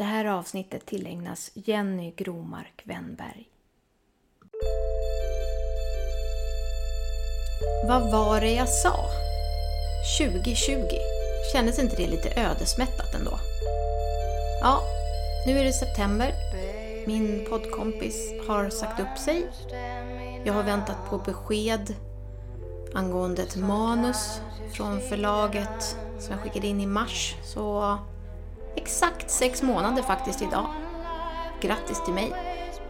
Det här avsnittet tillägnas Jenny Gromark Wennberg. Vad var det jag sa? 2020. Kändes inte det lite ödesmättat ändå? Ja, nu är det september. Min poddkompis har sagt upp sig. Jag har väntat på besked angående ett manus från förlaget som jag skickade in i mars. Så exakt sex månader faktiskt idag. Grattis till mig.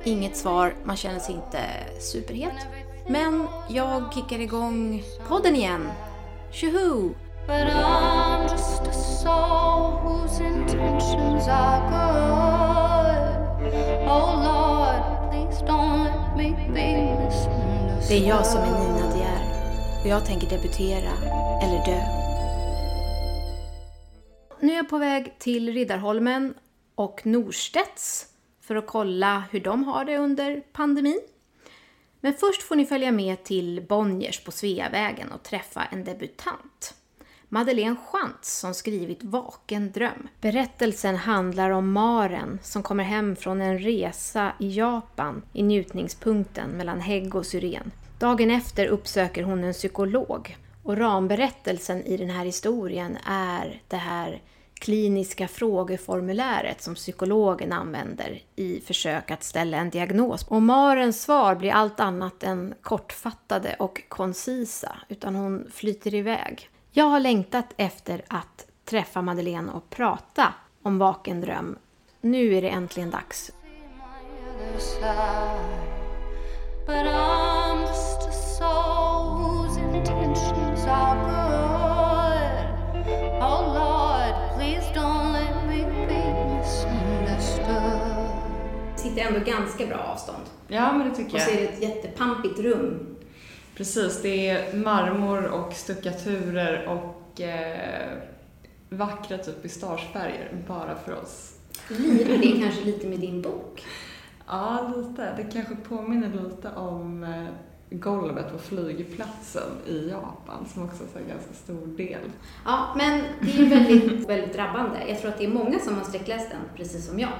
Inget svar, man känner sig inte superhet. Men jag kickar igång podden igen. Tjoho! Oh. Det är jag som är Nina De är och jag tänker debutera eller dö. Nu är jag på väg till Riddarholmen och Norstedts för att kolla hur de har det under pandemin. Men först får ni följa med till Bonniers på Sveavägen och träffa en debutant. Madeleine Schantz som skrivit Vaken dröm. Berättelsen handlar om Maren som kommer hem från en resa i Japan i njutningspunkten mellan hägg och syren. Dagen efter uppsöker hon en psykolog och ramberättelsen i den här historien är det här kliniska frågeformuläret som psykologen använder i försök att ställa en diagnos. Och Marens svar blir allt annat än kortfattade och koncisa, utan hon flyter iväg. Jag har längtat efter att träffa Madeleine och prata om Vaken dröm. Nu är det äntligen dags. Ganska bra avstånd. Ja, men det tycker Och så är jag. det ett jättepampigt rum. Precis, det är marmor och stuckaturer och eh, vackra typ pistagefärger bara för oss. Lirar det kanske lite med din bok? Ja, lite. Det kanske påminner lite om eh, golvet på flygplatsen i Japan som också är en ganska stor del. Ja, men det är ju väldigt, väldigt drabbande. Jag tror att det är många som har sträckläst den, precis som jag.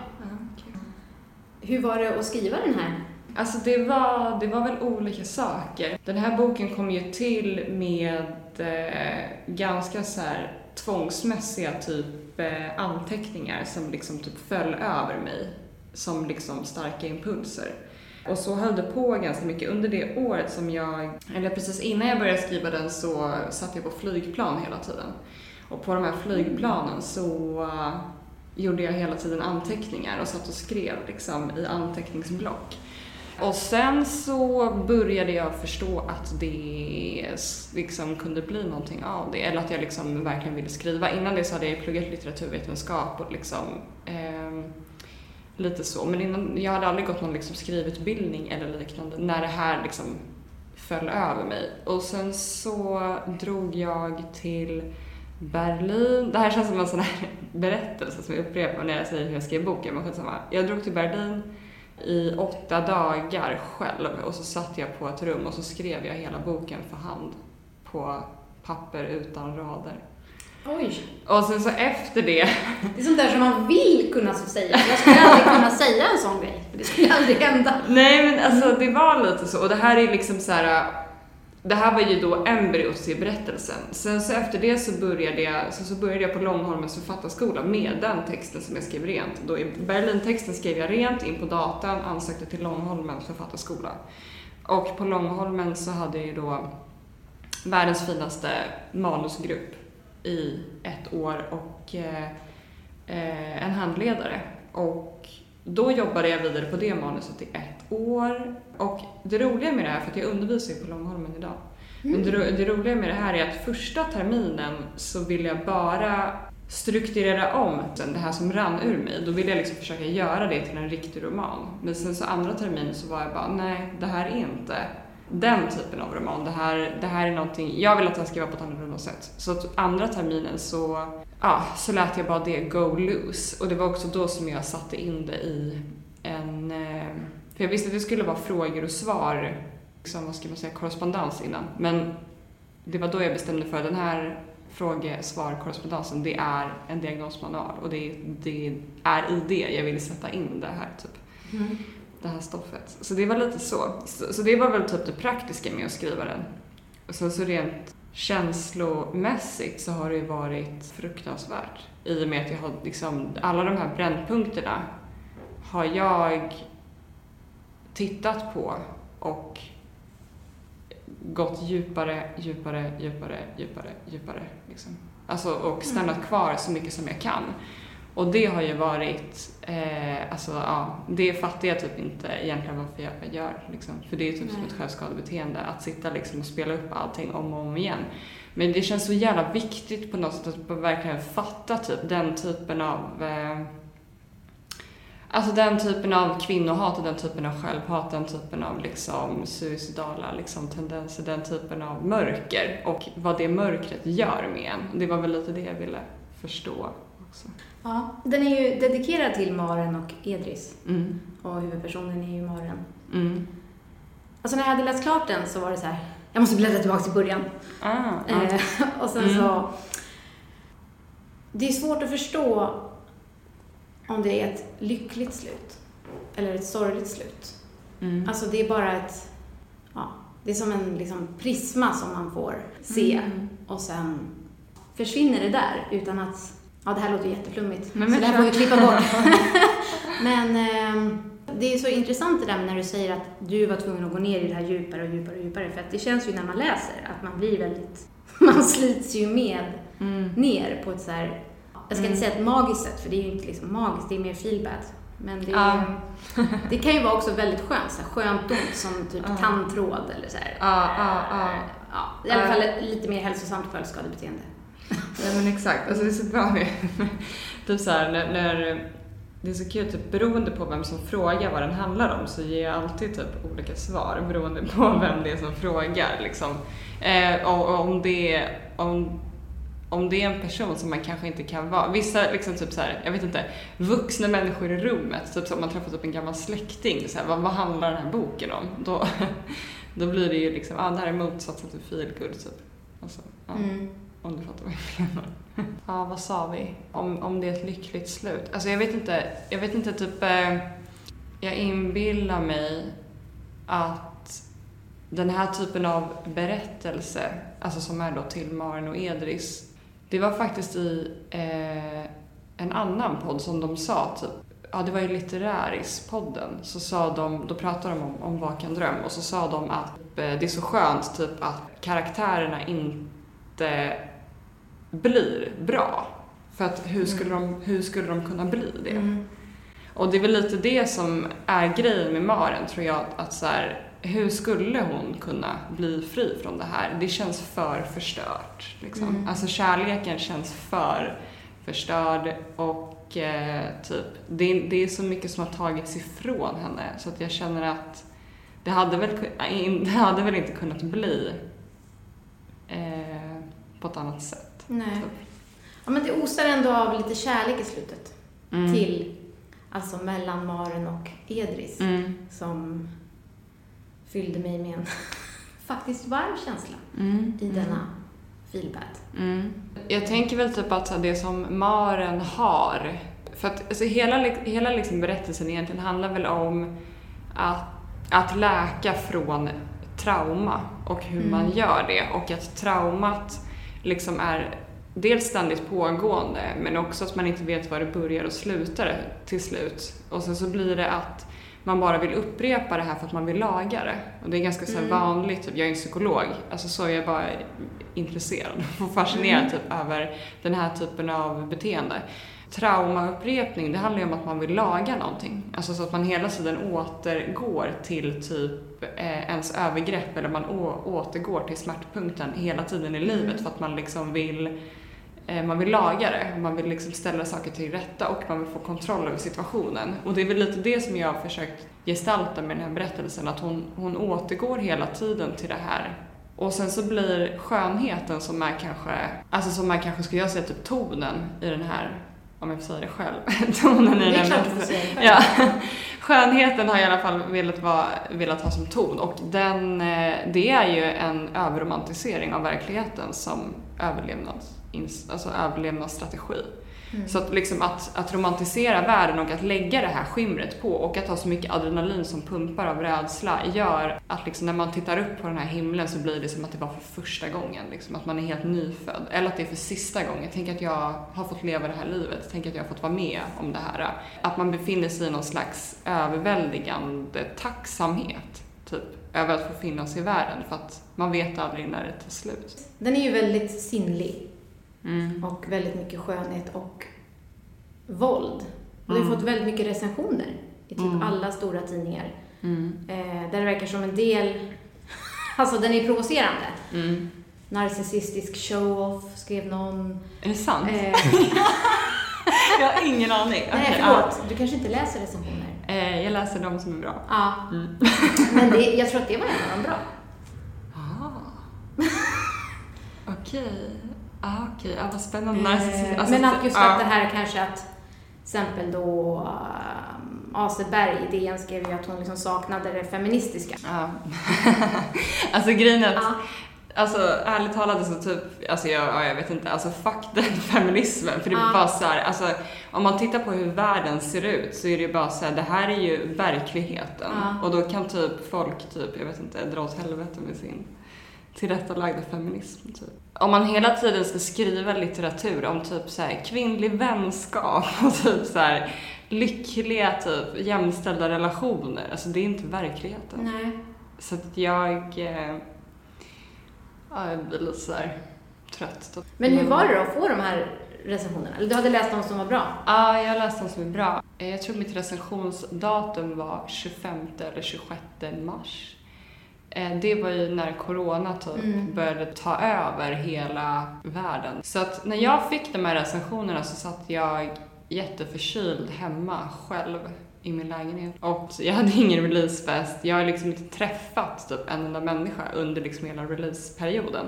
Hur var det att skriva den här? Alltså det var, det var väl olika saker. Den här boken kom ju till med eh, ganska så här tvångsmässiga typ eh, anteckningar som liksom typ föll över mig som liksom starka impulser. Och så höll det på ganska mycket. Under det året som jag, eller precis innan jag började skriva den så satt jag på flygplan hela tiden. Och på de här flygplanen så gjorde jag hela tiden anteckningar och satt och skrev liksom i anteckningsblock. Och sen så började jag förstå att det liksom kunde bli någonting av det. Eller att jag liksom verkligen ville skriva. Innan det så hade jag pluggat litteraturvetenskap och liksom eh, lite så. Men innan, jag hade aldrig gått någon liksom skrivutbildning eller liknande när det här liksom föll över mig. Och sen så drog jag till Berlin. Det här känns som en sån här berättelse som jag upprepar när jag säger hur jag skrev boken. Men skitsamma. Jag drog till Berlin i åtta dagar själv och så satt jag på ett rum och så skrev jag hela boken för hand på papper utan rader. Oj! Och sen så efter det, Det är sånt där som man vill kunna säga. Jag skulle aldrig kunna säga en sån grej. Det skulle aldrig hända. nej men alltså det var lite så och det här är liksom så här. Det här var ju då embryot till berättelsen. Sen så efter det så började jag, så, så började jag på Långholmens författarskola med den texten som jag skrev rent. Då i Berlin-texten skrev jag rent in på datan, ansökte till Långholmens författarskola. Och på Långholmen så hade jag ju då världens finaste manusgrupp i ett år och eh, eh, en handledare. Och då jobbade jag vidare på det manuset i ett år. Och det roliga med det här, för att jag undervisar ju på Långholmen idag, men det, det roliga med det här är att första terminen så ville jag bara strukturera om det här som rann ur mig. Då ville jag liksom försöka göra det till en riktig roman. Men sen så andra terminen så var jag bara, nej, det här är inte den typen av roman. Det här, det här är någonting, jag vill att den ska vara på ett annorlunda sätt. Så att andra terminen så, ja, så lät jag bara det go loose. Och det var också då som jag satte in det i en, eh, för jag visste att det skulle vara frågor och svar, liksom, vad ska man säga, korrespondens innan. Men det var då jag bestämde för den här frågesvar-korrespondensen, det är en diagnosmanual och det, det är i det jag vill sätta in det här typ. Mm. Det här stoffet. Så det var lite så. Så, så det var väl typ det praktiska med att skriva den. Och sen så rent känslomässigt så har det ju varit fruktansvärt. I och med att jag har liksom, alla de här brännpunkterna har jag tittat på och gått djupare, djupare, djupare, djupare, djupare. Liksom. Alltså, och stannat kvar så mycket som jag kan. Och det har ju varit, eh, alltså ja, det fattar jag typ inte egentligen varför jag gör. Liksom. För det är typ som Nej. ett självskadebeteende, att sitta liksom och spela upp allting om och om igen. Men det känns så jävla viktigt på något sätt att verkligen fatta typ den typen av eh, Alltså den typen av kvinnohat och den typen av självhat, den typen av liksom suicidala liksom tendenser, den typen av mörker och vad det mörkret gör med en. Det var väl lite det jag ville förstå också. Ja, den är ju dedikerad till Maren och Edris. Mm. Och huvudpersonen är ju Maren. Mm. Alltså när jag hade läst klart den så var det så här, jag måste bläddra tillbaka till början. Ah. Eh, och sen Mm. så... Det är svårt att förstå om det är ett lyckligt slut eller ett sorgligt slut. Mm. Alltså det är bara ett... Ja, det är som en liksom prisma som man får se Mm. och sen försvinner det där utan att... Ja, det här låter jätteflummigt, Men så men det här får vi klippa bort. Men ehm, det är så intressant det där när du säger att du var tvungen att gå ner i det här djupare och djupare och djupare. För att det känns ju när man läser att man blir väldigt... Man slits ju med Mm. ner på ett så här... Jag ska Mm. inte säga ett magiskt sätt, för det är ju inte liksom magiskt, det är mer feel bad. Men det, är, Ja. det kan ju vara också väldigt skönt, så här, skönt ont som typ Ja. tandtråd eller så här. Ja, ja, ja. I alla fall lite mer hälsosamt självskadebeteende. Nej men exakt, alltså det är så bra med typ så här, när, när det är så kul, typ beroende på vem som frågar vad den handlar om så ger jag alltid typ olika svar beroende på vem det är som frågar liksom. Eh, och, och om det är, om, om det är en person som man kanske inte kan vara, vissa liksom typ så här, jag vet inte, vuxna människor i rummet, typ så om man träffar typ en gammal släkting, så här, vad, vad handlar den här boken om? Då, då blir det ju liksom, ah, det här är motsatsen till feelgood typ. Alltså, ja. Mm. Om du fattar vad jag menar. Ja, vad sa vi? Om, om det är ett lyckligt slut. Alltså jag vet inte, jag vet inte typ... Eh, jag inbillar mig att den här typen av berättelse, alltså som är då till Maren och Edris, det var faktiskt i eh, en annan podd som de sa typ Ja, det var ju Litteräris-podden. Så sa de, då pratade de om, om Vaken dröm och så sa de att eh, det är så skönt typ att karaktärerna inte blir bra. För att hur skulle, de, hur skulle de kunna bli det? Mm. Och det är väl lite det som är grejen med Maren, tror jag. Att så här, hur skulle hon kunna bli fri från det här? Det känns för förstört. Liksom. Mm. Alltså kärleken känns för förstörd och eh, typ, det, det är så mycket som har tagits ifrån henne. Så att jag känner att det hade väl, kun- det hade väl inte kunnat bli eh, på ett annat sätt. Nej. Ja, men det osar ändå av lite kärlek i slutet. Mm. Till, alltså mellan Maren och Edris. Mm. Som fyllde mig med en faktiskt varm känsla Mm. i denna feelbad. Mm. Jag tänker väl typ att det som Maren har, för att alltså, hela, hela liksom berättelsen egentligen handlar väl om att, att läka från trauma och hur Mm. man gör det och att traumat liksom är dels ständigt pågående men också att man inte vet var det börjar och slutar till slut. Och sen så blir det att man bara vill upprepa det här för att man vill laga det. Och det är ganska så Mm. vanligt, typ, jag är en psykolog, alltså så är jag bara intresserad och fascinerad Mm. typ, över den här typen av beteende. Traumaupprepning, det handlar ju om att man vill laga någonting. Alltså så att man hela tiden återgår till typ eh, ens övergrepp eller man återgår till smärtpunkten hela tiden i livet Mm. för att man liksom vill eh, man vill laga det, man vill liksom ställa saker till rätta och man vill få kontroll över situationen. Och det är väl lite det som jag har försökt gestalta med den här berättelsen, att hon, hon återgår hela tiden till det här. Och sen så blir skönheten som är kanske, alltså som är kanske, skulle jag säga, typ tonen i den här, om jag får säga det själv, tonen i den. Ja, skönheten har jag i alla fall velat, vara, velat ha som ton och den, eh, det är ju en överromantisering av verkligheten som ins- alltså överlevnadsstrategi. Så att, liksom att, att romantisera världen och att lägga det här skimret på och att ha så mycket adrenalin som pumpar av rädsla gör att liksom när man tittar upp på den här himlen så blir det som att det var för första gången. Liksom, att man är helt nyfödd. Eller att det är för sista gången. Tänk att jag har fått leva det här livet. Tänk att jag har fått vara med om det här. Att man befinner sig i någon slags överväldigande tacksamhet. Typ, över att få finnas i världen för att man vet aldrig när det tar slut. Den är ju väldigt sinnlig Mm. och väldigt mycket skönhet och våld. Och det har Mm. fått väldigt mycket recensioner i typ Mm. alla stora tidningar. Mm. Eh, där det verkar som en del... Alltså den är provocerande. Mm. Narcissistisk show-off, skrev någon. Är det sant? Eh, Jag har ingen aning. nej, Okej, förlåt. Du kanske inte läser recensioner? Eh, jag läser de som är bra. Ja. Mm. Men det, jag tror att det var en av de bra. Ah. Okej. Ah, okej. Ah, vad spännande. Eh, Narcissist- alltså, men att just ja. att det här kanske att till exempel då um, Aseberg i DN skrev ju att hon liksom saknade det feministiska. Ja. alltså grejen är att, Ja. alltså ärligt talat så typ, alltså jag, ja, jag vet inte, alltså fuck den feminismen. För det är Ja. bara så här, alltså om man tittar på hur världen ser ut så är det ju bara så här, det här är ju verkligheten. Ja. Och då kan typ folk typ, jag vet inte, dra åt helvete med sin tillrättalagda feminism. Typ. Om man hela tiden ska skriva litteratur om typ så här, kvinnlig vänskap och typ så här, lyckliga typ jämställda relationer, alltså det är inte verkligheten. Nej. Så att jag, eh, ja, jag blir lite så här trött. Men hur var det då att få de här recensionerna? Eller du hade läst de som var bra? Ja, jag läste de som är bra. Jag tror mitt recensionsdatum var 25 eller 26 mars. Eh, Det var ju när corona typ Mm. började ta över hela världen. Så att när jag fick de här recensionerna så satt jag jätteförkyld hemma själv i min lägenhet. Och jag hade ingen releasefest. Jag har liksom inte träffat typ en enda människa under liksom hela releaseperioden.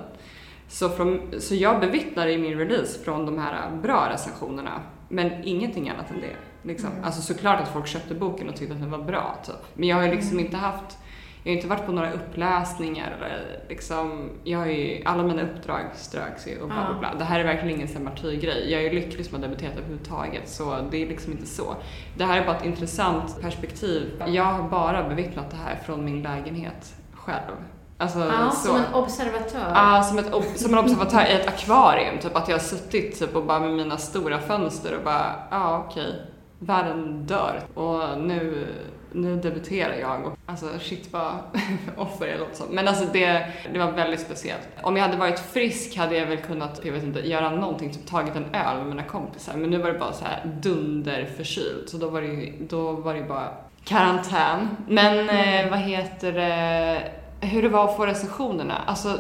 Så, från, så jag bevittnade i min release från de här bra recensionerna, men ingenting annat än det. Liksom. Mm. Alltså såklart att folk köpte boken och tyckte att den var bra, typ. Men jag har liksom Mm. inte haft, jag har inte varit på några uppläsningar eller liksom, jag har ju, alla mina uppdrag ströks ju och bla bla bla. Det här är verkligen ingen martyrgrej. Jag är ju lycklig som har debuterat överhuvudtaget, så det är liksom inte så. Det här är bara ett intressant perspektiv. Jag har bara bevittnat det här från min lägenhet själv. Alltså, så. som en observatör. Ja, som, ett, ob- som en observatör i ett akvarium. Typ att jag har suttit typ, och bara med mina stora fönster och bara, ja okej, världen dör och nu, nu debuterar jag. Och, alltså shit vad offer jag låter som. Men alltså det, det var väldigt speciellt. Om jag hade varit frisk hade jag väl kunnat, jag vet inte, göra någonting, typ tagit en öl med mina kompisar. Men nu var det bara så här dunderförkyld. Så då var det ju, då var det bara karantän. Men eh, vad heter det, hur det var att få recensionerna. Alltså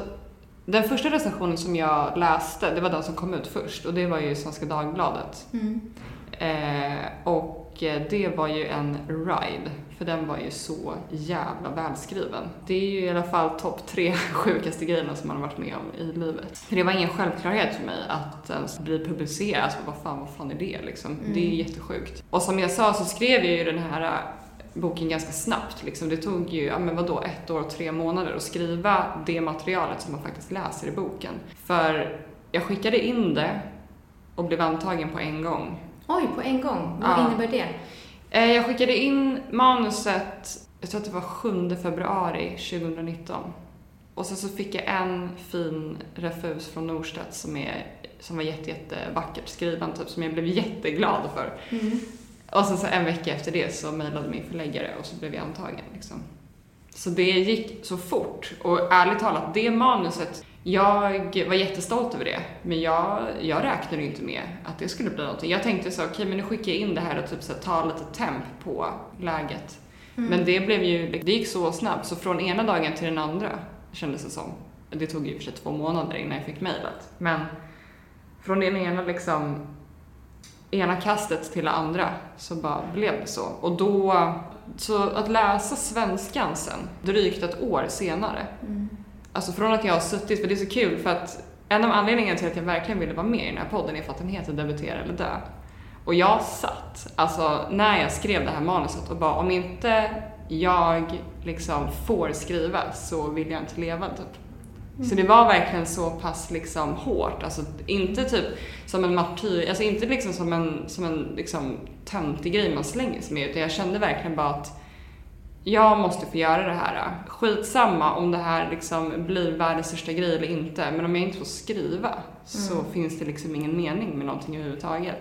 den första recensionen som jag läste, det var den som kom ut först och det var ju Svenska Dagbladet. Mm. Eh, och det var ju en ride, för den var ju så jävla välskriven. Det är ju i alla fall topp tre sjukaste grejerna som man har varit med om i livet. För det var ingen självklarhet för mig att ens bli publicerad. Alltså, vad fan, vad fan är det liksom? Det är Mm. jättesjukt. Och som jag sa så skrev jag ju den här eh, boken ganska snabbt. Liksom. Det tog ju, ja men vadå, ett år och tre månader att skriva det materialet som man faktiskt läser i boken. För jag skickade in det och blev antagen på en gång. Oj, på en gång. Vad Ja. innebär det? Eh, Jag skickade in manuset, jag tror att det var 7 februari 2019. Och sen så fick jag en fin refus från Norstedts som, är, som var jätte, jättevackert skriven, typ, som jag blev jätteglad för. Mm. Och sen så en vecka efter det så mejlade min förläggare och så blev jag antagen. Liksom. Så det gick så fort. Och ärligt talat, det manuset, jag var jättestolt över det. Men jag, jag räknade inte med att det skulle bli någonting. Jag tänkte så, okej men nu skickar jag in det här och typ så här, tar lite temp på läget. Mm. Men det blev ju, det gick så snabbt. Så från ena dagen till den andra kändes det som. Det tog ju för sig två månader innan jag fick mejlet. Men från den ena liksom ena kastet till det andra så bara blev det så. Och då, så att läsa svenskan sen, drygt ett år senare. Mm. Alltså från att jag har suttit, för det är så kul för att en av anledningarna till att jag verkligen ville vara med i den här podden är för att den heter Debutera eller dö. Och jag satt, alltså när jag skrev det här manuset och bara om inte jag liksom får skriva så vill jag inte leva typ. Så det var verkligen så pass liksom hårt, alltså inte typ som en martyr, alltså inte liksom som en, som en liksom töntig grej man slänger sig med utan jag kände verkligen bara att jag måste få göra det här. Skitsamma om det här liksom blir världens största grej eller inte, men om jag inte får skriva så finns det liksom ingen mening med någonting överhuvudtaget.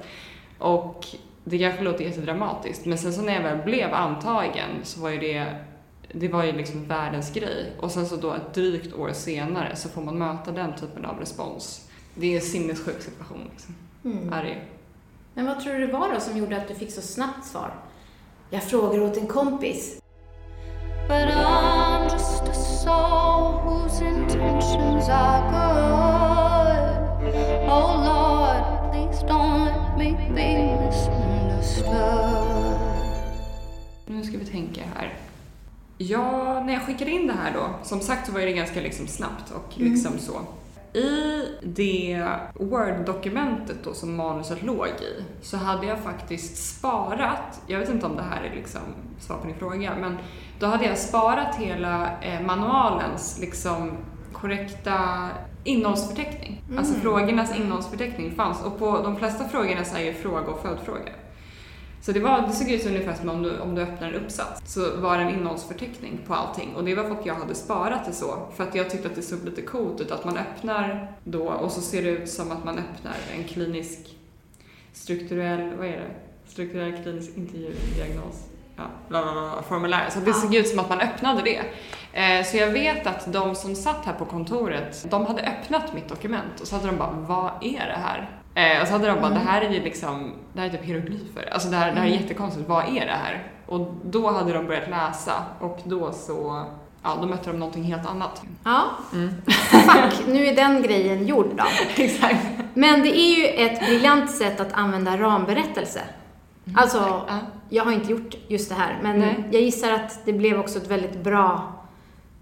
Och det kanske låter jättedramatiskt, men sen så när jag väl blev antagen så var ju det det var ju liksom världens grej. Och sen så då ett drygt år senare så får man möta den typen av respons. Det är en sinnessjuk situation liksom. Mm. Är det. Men vad tror du det var då som gjorde att du fick så snabbt svar? Jag frågar åt en kompis. Nu ska vi tänka här. Ja, när jag skickade in det här då, som sagt så var det ganska liksom snabbt och liksom så. I det Word-dokumentet då som manuset låg i så hade jag faktiskt sparat, jag vet inte om det här är liksom svar på din fråga, men då hade jag sparat hela eh, manualens liksom korrekta innehållsförteckning. Alltså frågornas innehållsförteckning fanns och på de flesta frågorna så är ju fråga och följdfråga. Så det, var, det såg ut ungefär som om du, om du öppnar en uppsats så var det en innehållsförteckning på allting och det var för att jag hade sparat det så för att jag tyckte att det såg lite coolt ut att man öppnar då och så ser det ut som att man öppnar en klinisk strukturell, vad är det? Strukturell klinisk intervju, diagnos, ja, bla bla bla, formulär. Så det såg ut som att man öppnade det. Eh, Så jag vet att de som satt här på kontoret, de hade öppnat mitt dokument och så hade de bara, vad är det här? Eh, och så hade de bara, det här är ju liksom, det här är typ hieroglyfer. Alltså det här, det här är jättekonstigt, vad är det här? Och då hade de börjat läsa och då så, ja, då mötte de någonting helt annat. Ja, fuck, nu är den grejen gjord då. Exakt. Men det är ju ett briljant sätt att använda ramberättelse. Alltså, Ja. jag har inte gjort just det här, men Nej. jag gissar att det blev också ett väldigt bra,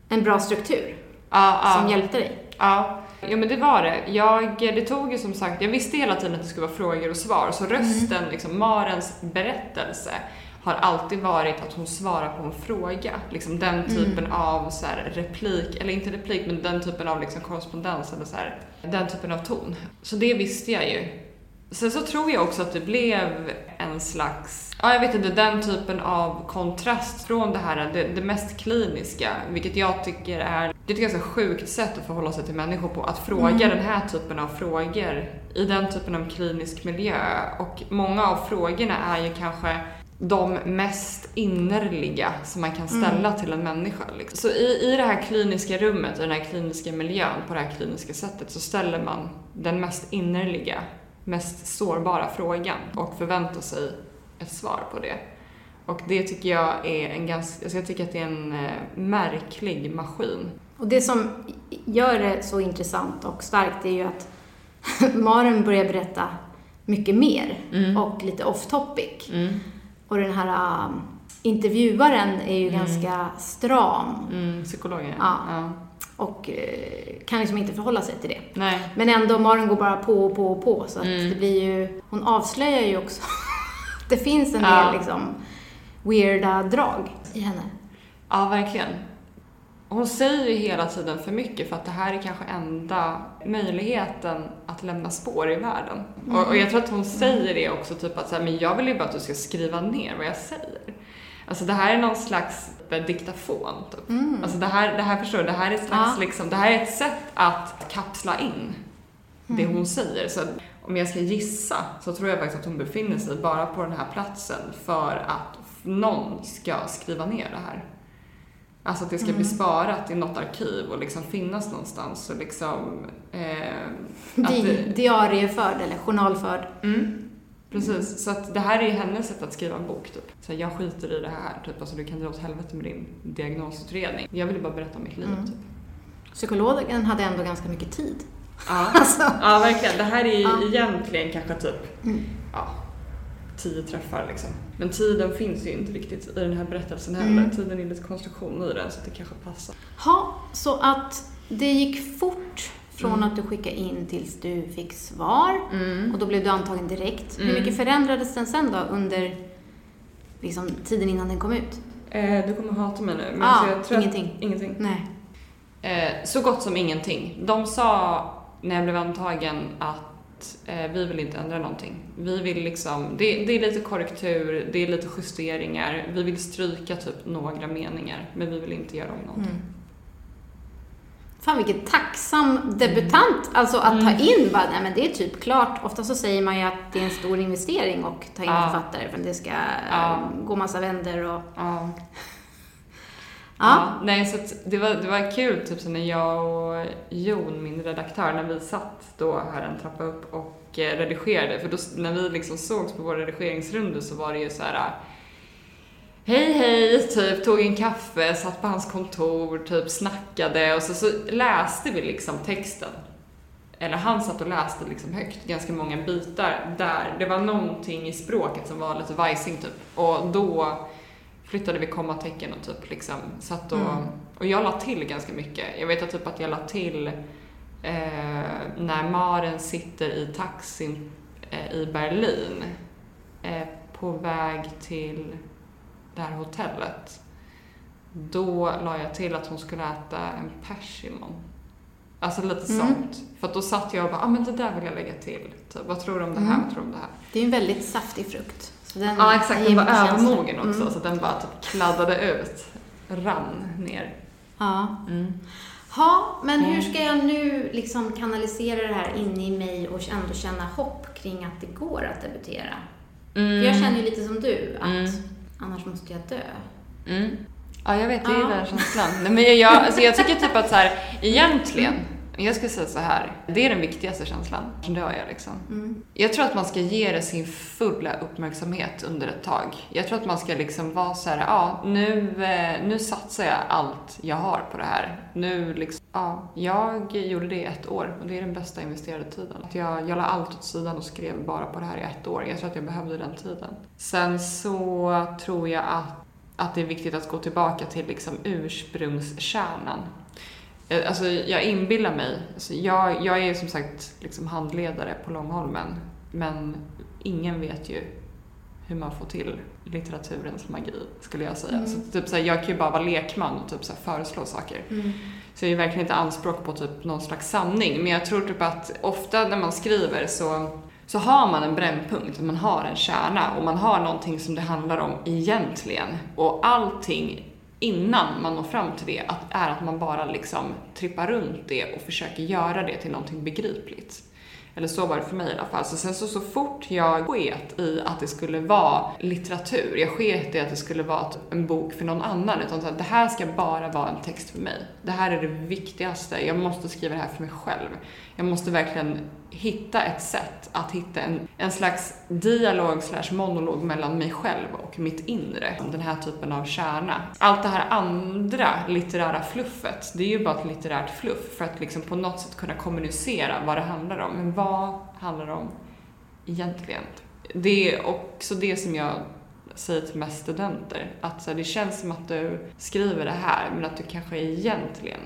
en bra struktur Ja, ja. som hjälpte dig. Ja, ja men det var det. Jag, det tog ju som sagt, jag visste hela tiden att det skulle vara frågor och svar, så rösten, liksom Marens berättelse har alltid varit att hon svarar på en fråga. Liksom den typen av så här, replik, eller inte replik, men den typen av liksom korrespondens eller så här, den typen av ton. Så det visste jag ju. Sen så tror jag också att det blev en slags, ja jag vet inte, den typen av kontrast från det här, det, det mest kliniska, vilket jag tycker är, det är ett ganska sjukt sätt att förhålla sig till människor på, att fråga den här typen av frågor i den typen av klinisk miljö. Och många av frågorna är ju kanske de mest innerliga som man kan ställa till en människa. Liksom. Så i, i det här kliniska rummet, i den här kliniska miljön, på det här kliniska sättet så ställer man den mest innerliga, mest sårbara frågan och förväntar sig ett svar på det. Och det tycker jag är en ganska, alltså jag tycker att det är en eh, märklig maskin. Och det som gör det så intressant och starkt är ju att Maren börjar berätta mycket mer och lite off topic. Och den här um, intervjuaren är ju ganska stram Mm, psykologen. Ja. ja. och eh, kan liksom inte förhålla sig till det. Nej. Men ändå, Maren går bara på och på och på så att Mm. det blir ju, hon avslöjar ju också att det finns en Ja. del liksom weirda drag i henne. Ja, verkligen. Hon säger ju hela tiden för mycket för att det här är kanske enda möjligheten att lämna spår i världen. Och, och jag tror att hon säger det också, typ att så här, men jag vill ju bara att du ska skriva ner vad jag säger. Alltså det här är någon slags eh, diktafon, typ. Alltså det här, det här förstår du, det här är slags, Ja. liksom, det här är ett sätt att kapsla in det hon säger. Så om jag ska gissa så tror jag faktiskt att hon befinner sig bara på den här platsen för att någon ska skriva ner det här. Alltså att det ska bli sparat i något arkiv och liksom finnas någonstans och liksom... Eh, Di, det, diarieförd eller journalförd. mm, precis. Så att det här är ju hennes sätt att skriva en bok typ. Så jag skiter i det här typ. Alltså du kan dra åt helvete med din diagnosutredning. Jag ville bara berätta om mitt liv typ. Psykologen hade ändå ganska mycket tid. Ja, Alltså, ja verkligen. Det här är ju Ja. egentligen kanske typ Mm. ja, tio träffar liksom. Men tiden finns ju inte riktigt i den här berättelsen heller. Mm. Tiden är lite konstruktion i den så det kanske passar. ha, så att det gick fort från Mm. att du skickade in tills du fick svar. Och då blev du antagen direkt. Hur Mm. mycket förändrades den sen då under liksom, tiden innan den kom ut? Eh, du kommer hata mig nu. Men alltså jag tror ingenting. Att, ingenting. Nej. Eh, så gott som ingenting. De sa när jag blev antagen att eh, vi vill inte ändra någonting. Vi vill liksom, det, det är lite korrektur, det är lite justeringar, vi vill stryka typ några meningar, men vi vill inte göra om någonting. Mm. Fan vilken tacksam debutant, alltså att ta in bara, nej men det är typ klart. Ofta så säger man ju att det är en stor investering att ta in Ja. författare för det ska Ja. eh, gå massa vänder och... Ja. Ja. nej, så det, var, det var kul typ så när jag och Jon, min redaktör, när vi satt då här en trappa upp och eh, redigerade. För då, när vi liksom sågs på vår redigeringsrunda så var det ju så här. Hej hej, typ tog en kaffe, satt på hans kontor, typ snackade och så, så läste vi liksom texten. Eller han satt och läste liksom högt, ganska många bitar där det var någonting i språket som var lite vajsing typ. Och då flyttade vi kommatecken och typ liksom satt och... Mm. Och jag la till ganska mycket. Jag vet att typ att jag la till eh, när Maren sitter i taxin eh, i Berlin eh, på väg till det här hotellet. Då la jag till att hon skulle äta en persimon. Alltså lite Mm. sånt. För att då satt jag och bara, ah, men det där vill jag lägga till. Typ, vad tror du om det här? Mm. Vad tror du om det här? Det är en väldigt saftig frukt. Så den Ja, exakt. Den var övermogen också, Mm. så den bara typ kladdade ut. Rann ner. Ja. Ja, men hur ska jag nu liksom kanalisera det här inne i mig och ändå känna hopp kring att det går att debutera? För jag känner ju lite som du, att Mm. Annars måste jag dö. Mm. Ja, jag vet, jag Ja. gillar den känslan. Nej, men jag, jag, alltså jag tycker typ att så här, egentligen, jag ska säga så här, det är den viktigaste känslan. Sen dör jag liksom. Mm. Jag tror att man ska ge det sin fulla uppmärksamhet under ett tag. Jag tror att man ska liksom vara så här, ja, nu, eh, nu satsar jag allt jag har på det här. Nu liksom, ja, jag gjorde det i ett år och det är den bästa investerade tiden. Att Jag, jag la allt åt sidan och skrev bara på det här i ett år. Jag tror att jag behövde den tiden. Sen så tror jag att, att det är viktigt att gå tillbaka till liksom ursprungskärnan. Eh, Alltså jag inbillar mig, alltså jag, jag är som sagt liksom handledare på Långholmen, men ingen vet ju hur man får till litteraturens magi, skulle jag säga. Mm. Så typ så här, jag kan ju bara vara lekman och typ så här föreslå saker. Mm. Så jag är verkligen inte anspråk på typ någon slags sanning, men jag tror typ att ofta när man skriver så så har man en brännpunkt, man har en kärna och man har någonting som det handlar om egentligen. Och allting innan man når fram till det att, är att man bara liksom trippar runt det och försöker göra det till någonting begripligt. Eller så var det för mig i alla fall. Så sen så, så fort jag sket i att det skulle vara litteratur, jag sket i att det skulle vara en bok för någon annan, utan så att det här ska bara vara en text för mig. Det här är det viktigaste, jag måste skriva det här för mig själv. Jag måste verkligen hitta ett sätt att hitta en, en slags dialog slash monolog mellan mig själv och mitt inre. Den här typen av kärna. Allt det här andra litterära fluffet, det är ju bara ett litterärt fluff för att liksom på något sätt kunna kommunicera vad det handlar om. Men vad handlar det om egentligen? Det är också det som jag säger till mest studenter. Att så här, det känns som att du skriver det här men att du kanske egentligen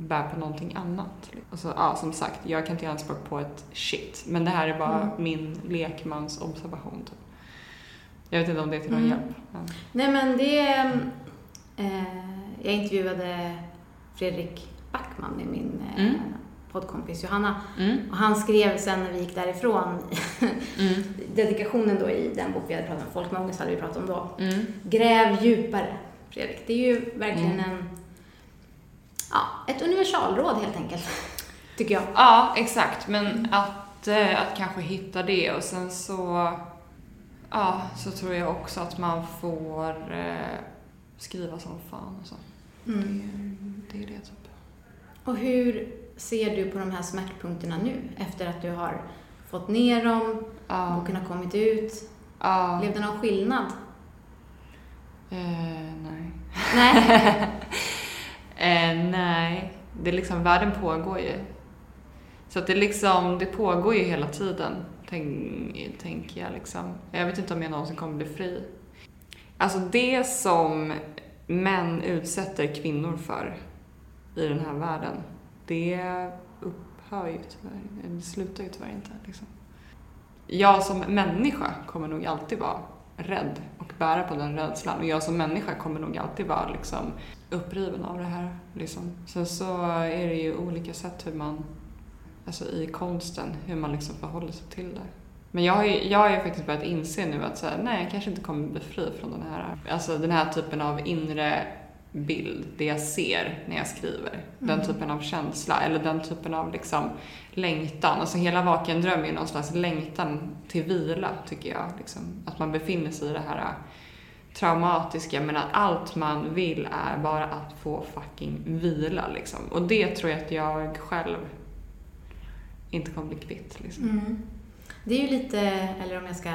bär på någonting annat. Alltså, ja, som sagt, jag kan inte göra anspråk på ett shit. Men det här är bara Mm. min lekmans observation. Typ. Jag vet inte om det är till någon Mm. hjälp. Men... Nej men det... Eh, jag intervjuade Fredrik Backman med min eh, Mm. poddkompis Johanna. Mm. Och han skrev sen när vi gick därifrån, Mm. dedikationen då i den bok vi hade pratat om, Folk med ångest hade vi pratat om då. Mm. Gräv djupare, Fredrik. Det är ju verkligen en... Ja, ett universalråd helt enkelt. Tycker jag. Ja, exakt. Men att, eh, att kanske hitta det och sen så, ja, så tror jag också att man får eh, skriva som fan och så. Mm. Det är det typ. Och hur ser du på de här smärtpunkterna nu? Efter att du har fått ner dem, Ja. boken har kommit ut. ja. Blev det någon skillnad? Eh, nej. Nej. Eh, nej, det är liksom, världen pågår ju. Så att det liksom, det pågår ju hela tiden, tänk, tänker jag liksom. Jag vet inte om jag någonsin kommer bli fri. Alltså det som män utsätter kvinnor för i den här världen, det upphör ju tyvärr, det slutar ju tyvärr inte liksom. Jag som människa kommer nog alltid vara rädd och bära på den rädslan. Och jag som människa kommer nog alltid vara liksom uppriven av det här. Liksom. Sen så är det ju olika sätt hur man, alltså i konsten, hur man liksom förhåller sig till det. Men jag har ju, jag har ju faktiskt börjat inse nu att så här, nej, jag kanske inte kommer bli fri från den här, alltså den här typen av inre bild, det jag ser när jag skriver. Den typen av känsla eller den typen av liksom längtan. Alltså hela Vaken dröm är någon slags längtan till vila, tycker jag. Liksom. Att man befinner sig i det här traumatiska men att allt man vill är bara att få fucking vila liksom. Och det tror jag att jag själv inte kommer bli kvitt liksom. Mm. Det är ju lite, eller om jag ska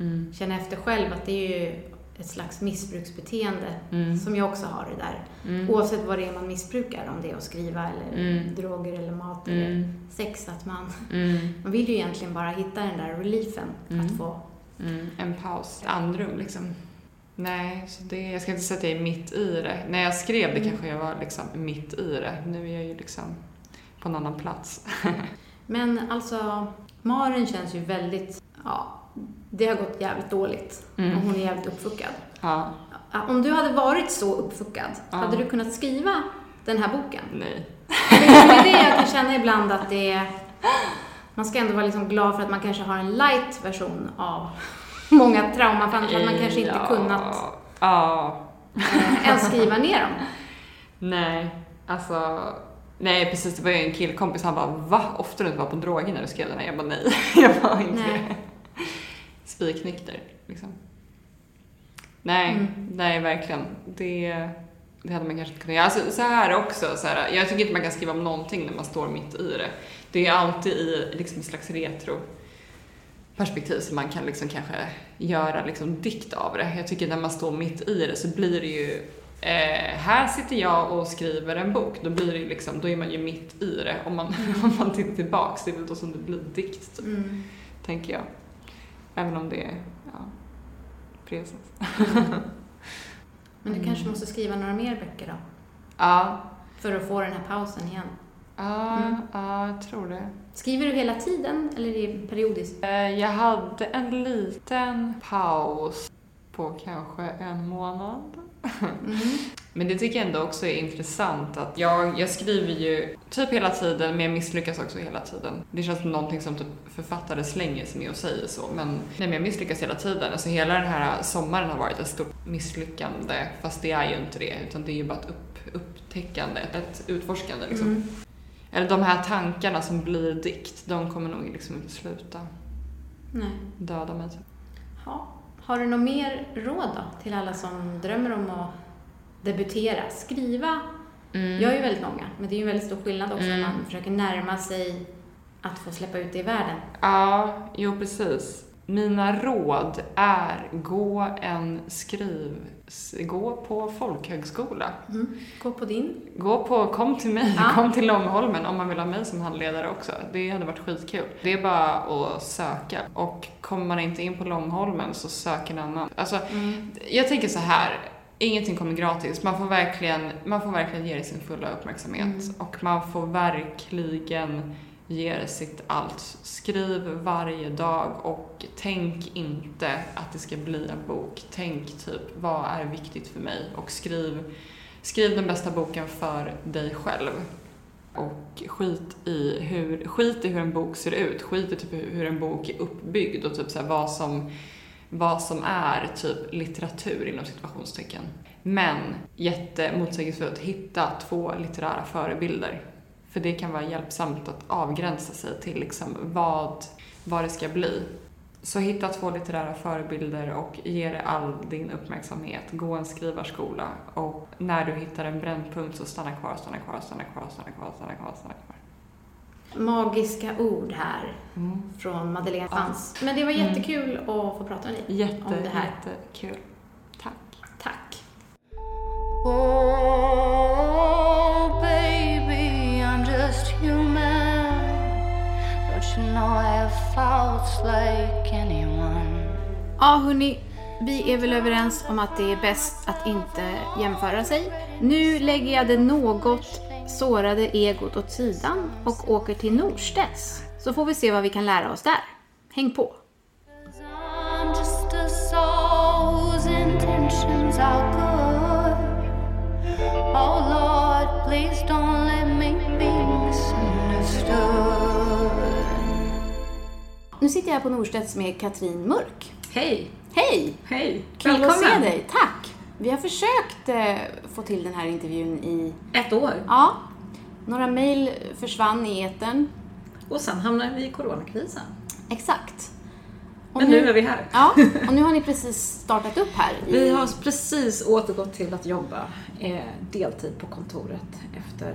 Mm. känna efter själv, att det är ju ett slags missbruksbeteende Mm. som jag också har det där. Mm. Oavsett vad det är man missbrukar, om det är att skriva eller Mm. droger eller mat eller Mm. sex, att man, man vill ju egentligen bara hitta den där reliefen, att få. En paus, andrum liksom. Nej, så det, jag ska inte säga att jag är mitt i det. När jag skrev det Mm. kanske jag var liksom mitt i det. Nu är jag ju liksom på en annan plats. Men alltså, Maren känns ju väldigt, ja, det har gått jävligt dåligt. Mm. Och hon är jävligt uppfuckad. Ja, Om du hade varit så uppfuckad, Ja. hade du kunnat skriva den här boken? nej. Det är det jag kan känna ibland att det är... Man ska ändå vara liksom glad för att man kanske har en light version av många trauman, för annars hade man kanske inte kunnat Ja, eh, ens skriva ner dem. nej. Alltså, nej precis. Det var ju en killkompis, han bara va? Ofta du inte var på droger när du skrev den här? Jag bara nej, jag var inte Nej. Spiknykter, liksom. Nej, Mm. nej verkligen. Det, det hade man kanske inte kunnat göra. Alltså, så här också, så här, jag tycker inte man kan skriva om någonting när man står mitt i det. Det är alltid i liksom, ett slags retro perspektiv som man kan liksom kanske göra liksom dikt av det. Jag tycker när man står mitt i det så blir det ju eh, här sitter jag och skriver en bok, då blir det ju liksom, då är man ju mitt i det. Om man, om man tittar tillbaks, det är väl då som det blir dikt, typ, Mm. tänker jag. Även om det är, ja, presens. Men du kanske måste skriva några mer böcker då? Ja, För att få den här pausen igen. ja, Mm. ja, jag tror det. Skriver du hela tiden eller är det periodiskt? Eh, Jag hade en liten paus på kanske en månad. Mm. Men det tycker jag ändå också är intressant att jag, jag skriver ju typ hela tiden men jag misslyckas också hela tiden. Det känns som någonting som typ författare slänger sig med och säger så men, nej, men jag misslyckas hela tiden. Alltså hela den här sommaren har varit ett stort misslyckande fast det är ju inte det utan det är ju bara ett upp, upptäckande, ett utforskande liksom. Mm. Eller de här tankarna som blir dikt, de kommer nog liksom inte sluta Nej. döda mig. Typ. Ja. Har du något mer råd då till alla som drömmer om att debutera? Skriva Mm. Jag är ju väldigt många, men det är ju en väldigt stor skillnad också Mm. när man försöker närma sig att få släppa ut det i världen. Ja, jo precis. Mina råd är gå en skriv... Gå på folkhögskola. Gå på din. Gå på, kom till mig, Ja. kom till Långholmen om man vill ha mig som handledare också. Det hade varit skitkul. Det är bara att söka. Och kommer man inte in på Långholmen så sök en annan. Alltså, Mm. jag tänker så här. Ingenting kommer gratis. Man får verkligen, man får verkligen ge det sin fulla uppmärksamhet. Mm. Och man får verkligen ger sitt allt. Skriv varje dag och tänk inte att det ska bli en bok. Tänk typ, vad är viktigt för mig? Och skriv, skriv den bästa boken för dig själv. Och skit i hur, skit i hur en bok ser ut. Skit i typ hur en bok är uppbyggd och typ så här vad som vad som är typ litteratur inom situationstecken. Men jättemotsägelsefullt, hitta två litterära förebilder. För det kan vara hjälpsamt att avgränsa sig till liksom vad, vad det ska bli. Så hitta två litterära förebilder och ge det all din uppmärksamhet. Gå en skrivarskola och när du hittar en brännpunkt så stanna kvar, stanna kvar, stanna kvar, stanna kvar, stanna kvar, stanna kvar. Magiska ord här Mm. från Madeleine Ja. Fans. Men det var Mm. jättekul att få prata med dig. Jätte, Om det här. jättekul. Tack. Tack. Ja, hörni. Vi är väl överens om att det är bäst att inte jämföra sig. Nu lägger jag det något sårade egot åt sidan och åker till Norstedts. Så får vi se vad vi kan lära oss där. Häng på! I'm just a soul nu sitter jag på Norstedts med Katrin Mörk. Hej! Hej! Hej! Kul att se dig. Tack! Vi har försökt eh, få till den här intervjun i, Ett år. ja, några mejl försvann i etern. Och sen hamnade vi i coronakrisen. Exakt. Och Men nu är vi här. Ja, och nu har ni precis startat upp här. I, Vi har precis återgått till att jobba eh, deltid på kontoret efter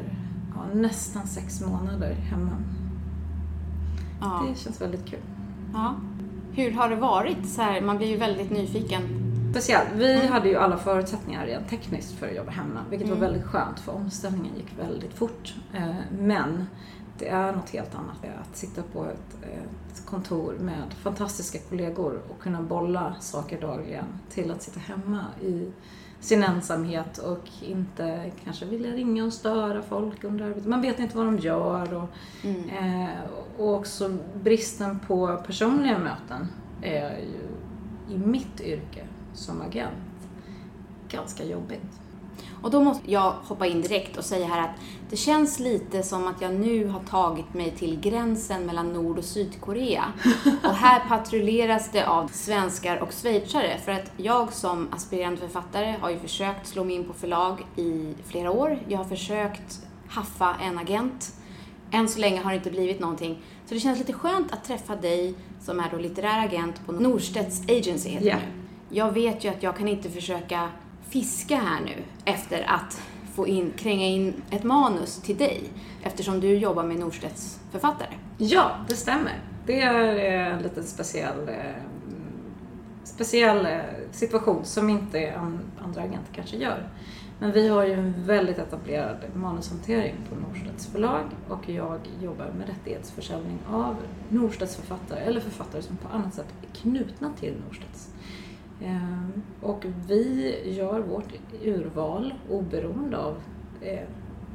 ja, nästan sex månader hemma. ja, Det känns väldigt kul. Ja. Hur har det varit? Så här, man blir ju väldigt nyfiken. Speciellt, vi hade ju alla förutsättningar rent tekniskt för att jobba hemma, vilket var väldigt skönt för omställningen gick väldigt fort. Eh, Men det är något helt annat att sitta på ett, ett kontor med fantastiska kollegor och kunna bolla saker dagligen till att sitta hemma i sin ensamhet och inte kanske vilja ringa och störa folk under arbetet. Man vet inte vad de gör och, eh, och också bristen på personliga möten är ju i mitt yrke som agent ganska jobbigt. Och då måste jag hoppa in direkt och säga här att det känns lite som att jag nu har tagit mig till gränsen mellan Nord och Sydkorea. Och här patrulleras det av svenskar och schweizare. För att jag som aspirerande författare har ju försökt slå mig in på förlag i flera år. Jag har försökt haffa en agent. Än så länge har det inte blivit någonting. Så det känns lite skönt att träffa dig som är då litterär agent på Norstedts Agency heter nu. Jag vet ju att jag kan inte försöka fiska här nu efter att få in, kränga in ett manus till dig eftersom du jobbar med Norstedts författare. Ja, det stämmer. Det är eh, en liten speciell, eh, speciell eh, situation som inte andra agenter kanske gör. Men vi har ju en väldigt etablerad manushantering på Norstedts förlag och jag jobbar med rättighetsförsäljning av Norstedts författare eller författare som på annat sätt är knutna till Norstedts. Ehm, Och vi gör vårt urval oberoende av eh,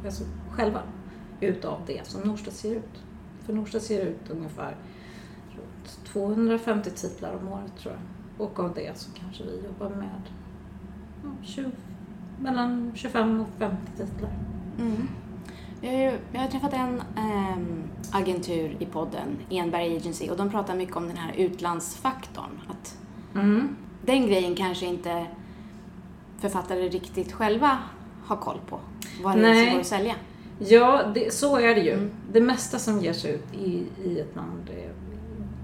alltså själva utav det som Norstedts ser ut. För Norstedts ser ut ungefär runt 250 titlar om året tror jag. Och av det så kanske vi jobbar med ja, 20, mellan 25 och 50 titlar. Jag har, ju- jag har träffat en ehm, agentur i podden, Enberg Agency, och de pratar mycket om den här utlandsfaktorn. Att Mm. Den grejen kanske inte författare riktigt själva har koll på. Vad det är som går att sälja. Ja, det, så är det ju. Mm. Det mesta som ger sig ut i, i ett land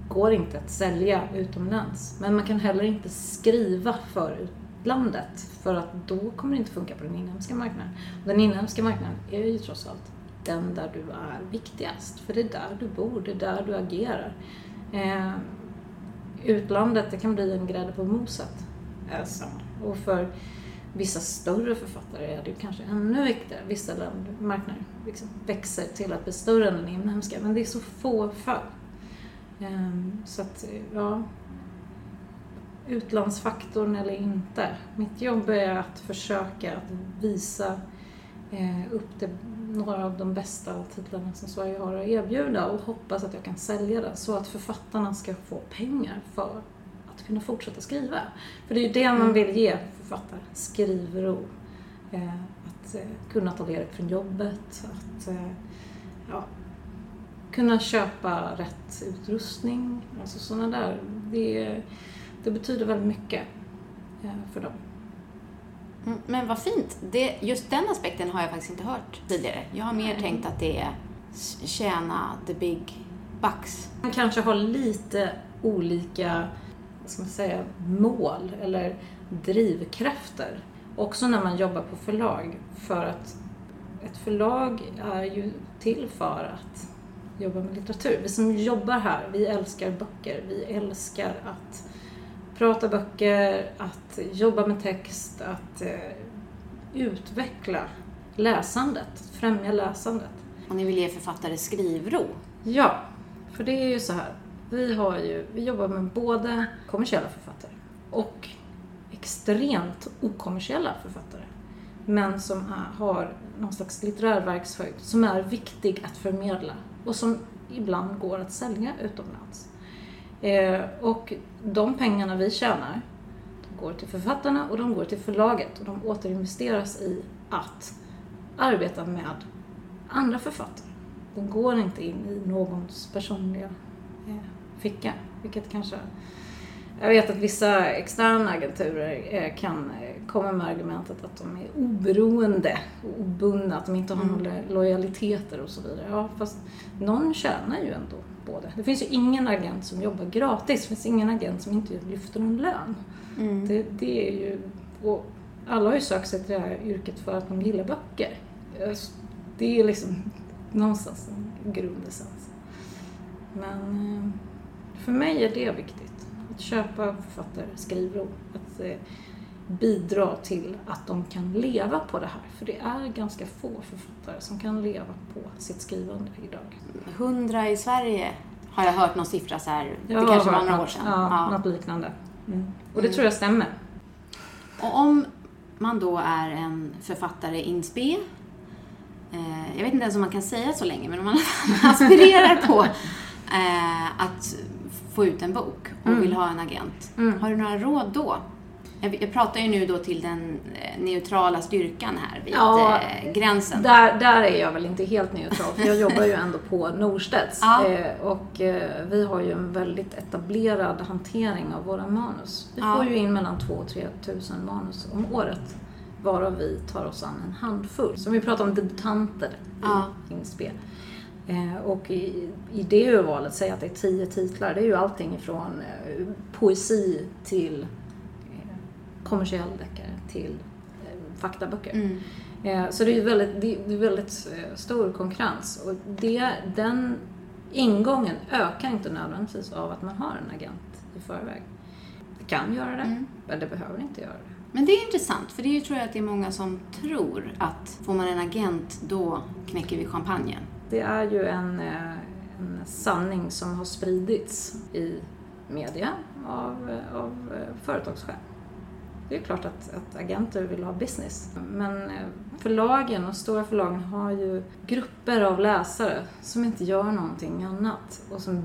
går inte att sälja utomlands. Men man kan heller inte skriva för utlandet för att då kommer det inte funka på den inhemska marknaden. Och den inhemska marknaden är ju trots allt den där du är viktigast. För det är där du bor, det är där du agerar. Eh, utlandet, det kan bli en grädde på moset. Alltså, och för vissa större författare är det kanske ännu viktigare. Vissa länder, marknader liksom växer till att bli större än den inhemska, men det är så få fall. Ehm, så att, ja, utlandsfaktorn eller inte. Mitt jobb är att försöka att visa eh, upp det, några av de bästa titlarna som Sverige har att erbjuda och hoppas att jag kan sälja det så att författarna ska få pengar för att kunna fortsätta skriva. För det är ju det man vill ge författare, skrivro. Eh, att eh, kunna ta ledigt från jobbet, att eh, ja, kunna köpa rätt utrustning, alltså sådana där. Det, det betyder väldigt mycket eh, för dem. Mm, Men vad fint. Det, just den aspekten har jag faktiskt inte hört tidigare. Jag har mer tänkt att det är tjäna the big bucks. Man kanske har lite olika vad ska man säga, mål eller drivkrafter. Också när man jobbar på förlag. För att ett förlag är ju till för att jobba med litteratur. Vi som jobbar här, vi älskar böcker. Vi älskar att prata böcker, att jobba med text, att eh, utveckla läsandet, främja läsandet. Och ni vill ge författare skrivro. Ja, för det är ju så här. Vi, har ju, vi jobbar med både kommersiella författare och extremt okommersiella författare. Men som har någon slags litterär verkshöjd som är viktig att förmedla och som ibland går att sälja utomlands. Eh, och de pengarna vi tjänar, de går till författarna och de går till förlaget och de återinvesteras i att arbeta med andra författare. Den går inte in i någons personliga eh, ficka. Vilket kanske... Jag vet att vissa externa agenturer eh, kan eh, komma med argumentet att de är oberoende och obundna, att de inte har några lojaliteter och så vidare. Ja, fast någon tjänar ju ändå på det. Det finns ju ingen agent som jobbar gratis. Det finns ingen agent som inte lyfter någon lön. Mm. Det, det är ju... Och alla har ju sökt sig till det här yrket för att de gillar böcker. Det är liksom någonstans en grundessens. Men eh, för mig är det viktigt. Att köpa författare skrivro. Att eh, bidra till att de kan leva på det här. För det är ganska få författare som kan leva på sitt skrivande idag. 100 i Sverige har jag hört någon siffra så här. Det kanske var några år sedan. Ja, Ja. något liknande. Mm. Och det Mm. tror jag stämmer. Och om man då är en författare in spe, eh, jag vet inte ens om man kan säga så länge, men om man aspirerar på eh, att få ut en bok och Mm. vill ha en agent, Mm. har du några råd då? Jag, jag pratar ju nu då till den eh, neutrala styrkan här vid Ja, eh, gränsen. Där, där är jag väl inte helt neutral, för jag jobbar ju ändå på Norstedts. Ja. Eh, och vi har ju en väldigt etablerad hantering av våra manus. Vi Ja. får ju in mellan 2 och 3 tusen manus om året. Varav vi tar oss an en handfull. Så om vi pratar om debutanter Ja. i Inspe. Eh, och i, i det urvalet, säg att det är 10 titlar, det är ju allting ifrån eh, poesi till eh, kommersiell deckare till eh, faktaböcker. Mm. Eh, Så det är väldigt, det är väldigt eh, stor konkurrens och det, den ingången ökar inte nödvändigtvis av att man har en agent i förväg. Det kan göra det, Mm. men det behöver inte göra det. Men det är intressant, för det är ju, tror jag att det är många som tror att får man en agent, då knäcker vi champagnen. Det är ju en, eh, en sanning som har spridits i media av, av eh, företagschef. Det är klart att, att agenter vill ha business. Men eh, förlagen och stora förlagen har ju grupper av läsare som inte gör någonting annat och som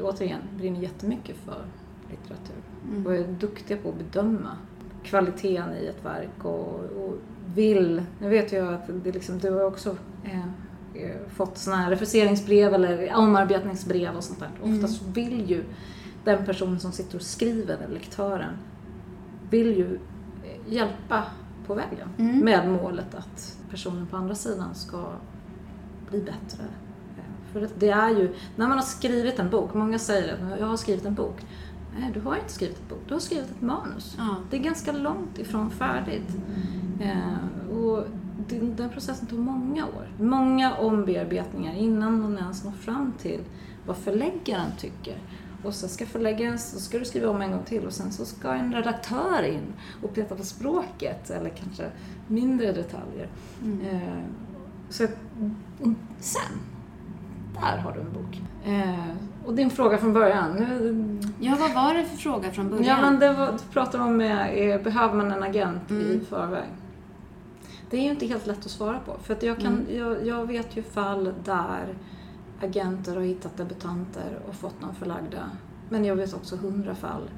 återigen brinner jättemycket för litteratur Mm. och är duktiga på att bedöma kvaliteten i ett verk och, och vill, nu vet jag att det liksom, du har också eh, fått sådana här refuseringsbrev eller omarbetningsbrev och sånt där. Mm. Oftast vill ju den person som sitter och skriver, eller lektören, vill ju eh, hjälpa på vägen Mm. med målet att personen på andra sidan ska bli bättre. Eh, För det- är ju, när man har skrivit en bok, många säger att jag har skrivit en bok. Nej, du har inte skrivit en bok, du har skrivit ett manus. Ja. Det är ganska långt ifrån färdigt. Eh, och den, den processen tar många år. Många ombearbetningar innan man ens når fram till vad förläggaren tycker. Och så ska förläggaren, så ska du skriva om en gång till och sen så ska en redaktör in och peta på språket eller kanske mindre detaljer. Mm. Eh, så mm, sen, där har du en bok. Eh, och din fråga från början, Ja, vad var det för fråga från början? Ja, men det var, du pratade om, eh, eh, behöver man en agent i Mm. förväg? Det är ju inte helt lätt att svara på. För att jag, kan, Mm. jag, jag vet ju fall där agenter har hittat debutanter och fått dem förlagda. Men jag vet också hundra fall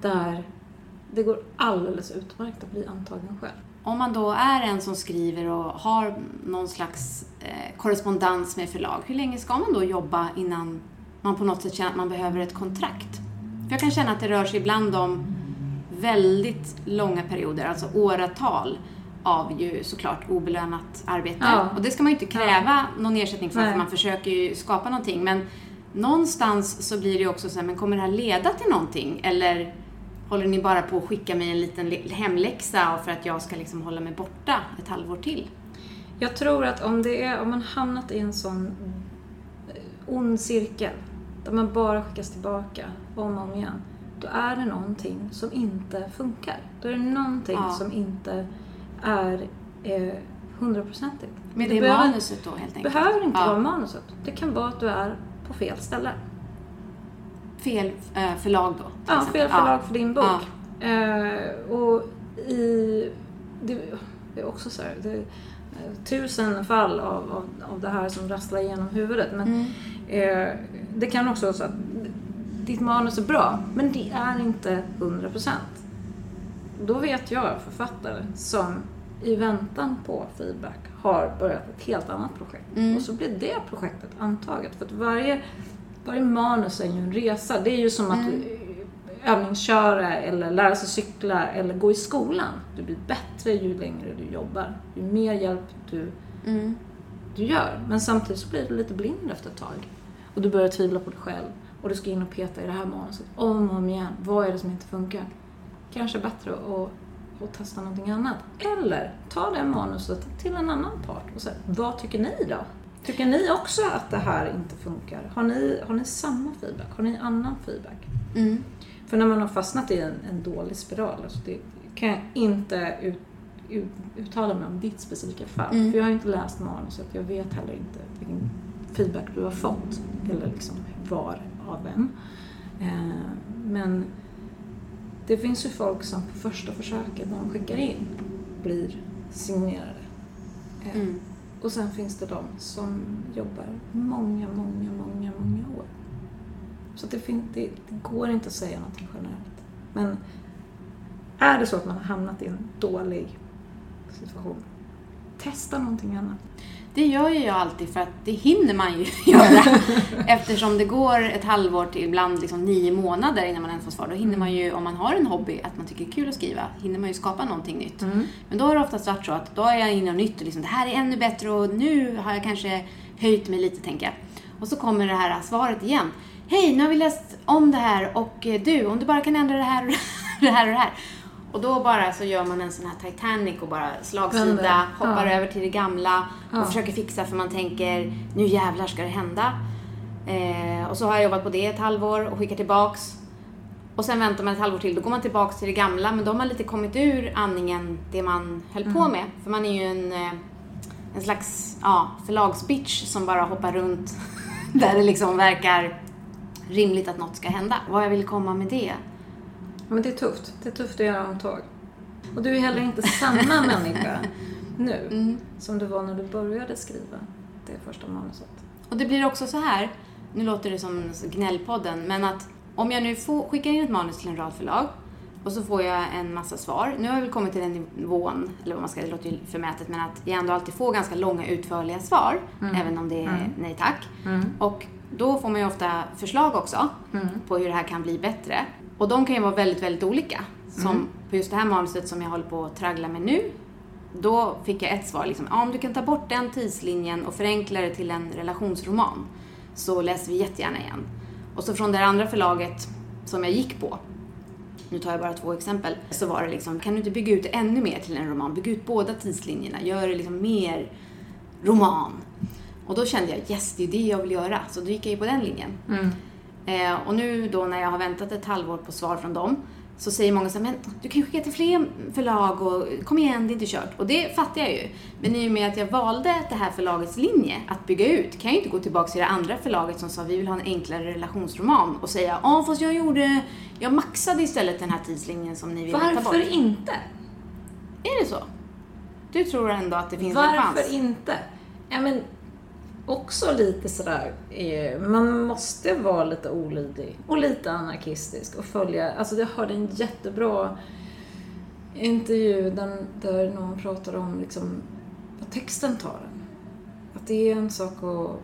där det går alldeles utmärkt att bli antagen själv. Om man då är en som skriver och har någon slags eh, korrespondens med förlag, hur länge ska man då jobba innan man på något sätt känner att man behöver ett kontrakt? För jag kan känna att det rör sig ibland om väldigt långa perioder, alltså åratal av ju såklart obelönat arbete. Ja. Och det ska man ju inte kräva någon ersättning för, Nej. för man försöker ju skapa någonting. Men någonstans så blir det ju också så här, men kommer det här leda till någonting? Eller håller ni bara på att skicka mig en liten hemläxa för att jag ska liksom hålla mig borta ett halvår till? Jag tror att om, det är, om man hamnat i en sån eh, ond cirkel där man bara skickas tillbaka om och om igen. Då är det någonting som inte funkar. Då är det någonting Ja. som inte är eh, hundraprocentigt. Med det det behöver, manuset då helt enkelt? behöver inte Ja. vara manuset. Det kan vara att du är på fel ställe. Fel eh, förlag då? Ja, exempel. fel förlag för din bok. Ja. Eh, och i... Det, det är också så här, det eh, tusen fall av, av, av det här som rasslar genom huvudet. Men Mm. eh, det kan också vara så att ditt manus är bra, men det är inte 100 procent. Då vet jag författare som i väntan på feedback har börjat ett helt annat projekt. Mm. Och så blir det projektet antaget. För att varje varje manus är ju en resa. Det är ju som att övningsköra eller lära sig cykla eller gå i skolan. Du blir bättre ju längre du jobbar. Ju mer hjälp du, Mm. du gör. Men samtidigt så blir du lite blind efter ett tag. Och du börjar tvivla på dig själv. Och du ska in och peta i det här manuset om och om igen. Vad är det som inte funkar? Kanske bättre att, att testa någonting annat. Eller ta det manuset till en annan part och säga, vad tycker ni då? Tycker ni också att det här inte funkar? Har ni, har ni samma feedback? Har ni annan feedback? Mm. För när man har fastnat i en, en dålig spiral, alltså det kan jag inte ut, ut, uttala mig om ditt specifika fall. Mm. För jag har inte läst manuset, jag vet heller inte vilken feedback du har fått. Eller liksom var av vem. Eh, men det finns ju folk som på första försöket när de skickar in blir signerade. Eh, Mm. och sen finns det de som jobbar många, många, många, många år. Så det, det, det går inte att säga någonting generellt. Men är det så att man har hamnat i en dålig situation, testa någonting annat. Det gör ju jag alltid för att det hinner man ju göra. Eftersom det går ett halvår till ibland liksom nio månader innan man ens får svar. Då hinner man ju, om man har en hobby, att man tycker det är kul att skriva, hinner man ju skapa någonting nytt. Men då har det oftast varit så att då är jag inne och nytt och liksom, det här är ännu bättre och nu har jag kanske höjt mig lite, tänker jag. Och så kommer det här svaret igen. Hej, nu har vi läst om det här och eh, du, om du bara kan ändra det här och det här och det här. Och då bara så gör man en sån här Titanic och bara slagsida, hoppar Ja. över till det gamla Ja. och försöker fixa för man tänker nu jävlar ska det hända. Eh, och så har jag jobbat på det ett halvår och skickar tillbaks. Och sen väntar man ett halvår till, då går man tillbaks till det gamla men då har man lite kommit ur andningen det man höll på Mm. med. För man är ju en, eh, en slags ja, förlagsbitch som bara hoppar runt där det liksom verkar rimligt att något ska hända. Vad jag vill komma med det. Men det är tufft. Det är tufft att göra omtag. Och du är heller inte samma människa nu Mm. som du var när du började skriva det första manuset. Och det blir också så här, nu låter det som gnällpodden, men att om jag nu får, skickar in ett manus till en rad förlag och så får jag en massa svar. Nu har jag väl kommit till den nivån, eller vad man ska, det låter ju förmätet, men att jag ändå alltid får ganska långa utförliga svar, även om det är nej tack. Och då får man ju ofta förslag också på hur det här kan bli bättre. Och de kan ju vara väldigt, väldigt olika. Som på just det här manuset som jag håller på att traggla med nu, då fick jag ett svar, liksom, ja, om du kan ta bort den tidslinjen och förenkla det till en relationsroman så läser vi jättegärna igen. Och så från det andra förlaget som jag gick på, nu tar jag bara två exempel, så var det liksom, kan du inte bygga ut det ännu mer till en roman? Bygg ut båda tidslinjerna, gör det liksom mer roman. Och då kände jag, yes, det är det jag vill göra. Så då gick jag ju på den linjen. Eh, och nu då när jag har väntat ett halvår på svar från dem så säger många så här, men du kan ju skicka till fler förlag och kom igen, det är inte kört. Och det fattar jag ju. Men i och med att jag valde det här förlagets linje att bygga ut kan jag ju inte gå tillbaka till det andra förlaget som sa vi vill ha en enklare relationsroman och säga ja fast jag gjorde, jag maxade istället den här tidslinjen som ni ville ta bort. Varför inte? Är det så? Du tror ändå att det finns en chans? Varför inte? Ja, men också lite sådär, eh, man måste vara lite olydig och lite anarkistisk och följa, alltså jag hörde en jättebra intervju där, där någon pratar om liksom vad texten tar en. Att det är en sak att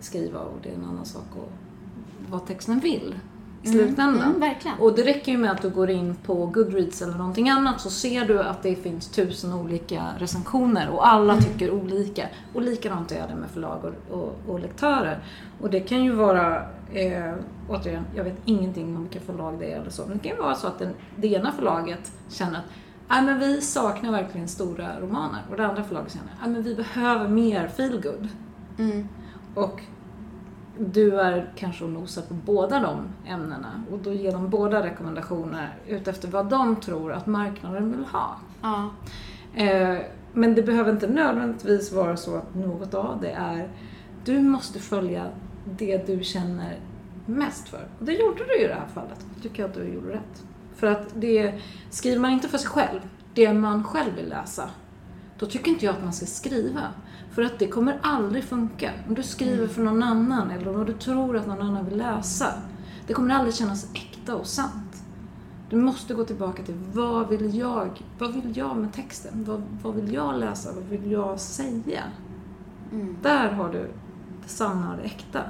skriva och det är en annan sak att vad texten vill i slutändan. mm, verkligen. Och det räcker ju med att du går in på Goodreads eller någonting annat så ser du att det finns tusen olika recensioner och alla tycker olika. Och likadant är det med förlag och, och, och lektörer. Och det kan ju vara, eh, återigen, jag vet ingenting om vilka förlag det är eller så, men det kan ju vara så att den, det ena förlaget känner att Nej men vi saknar verkligen stora romaner. Och det andra förlaget känner att men vi behöver mer feelgood. Mm. Och du är kanske och nosar på båda de ämnena och då ger de båda rekommendationer utefter vad de tror att marknaden vill ha. Ja. Eh, men det behöver inte nödvändigtvis vara så att något av det är du måste följa det du känner mest för. Och det gjorde du i det här fallet. Jag tycker att du gjorde rätt. För att det skriver man inte för sig själv, det man själv vill läsa, då tycker inte jag att man ska skriva. För att det kommer aldrig funka. Om du skriver för någon annan eller om du tror att någon annan vill läsa. Det kommer aldrig kännas äkta och sant. Du måste gå tillbaka till vad vill jag? Vad vill jag med texten? Vad, vad vill jag läsa? Vad vill jag säga? Mm. Där har du det sanna och det äkta.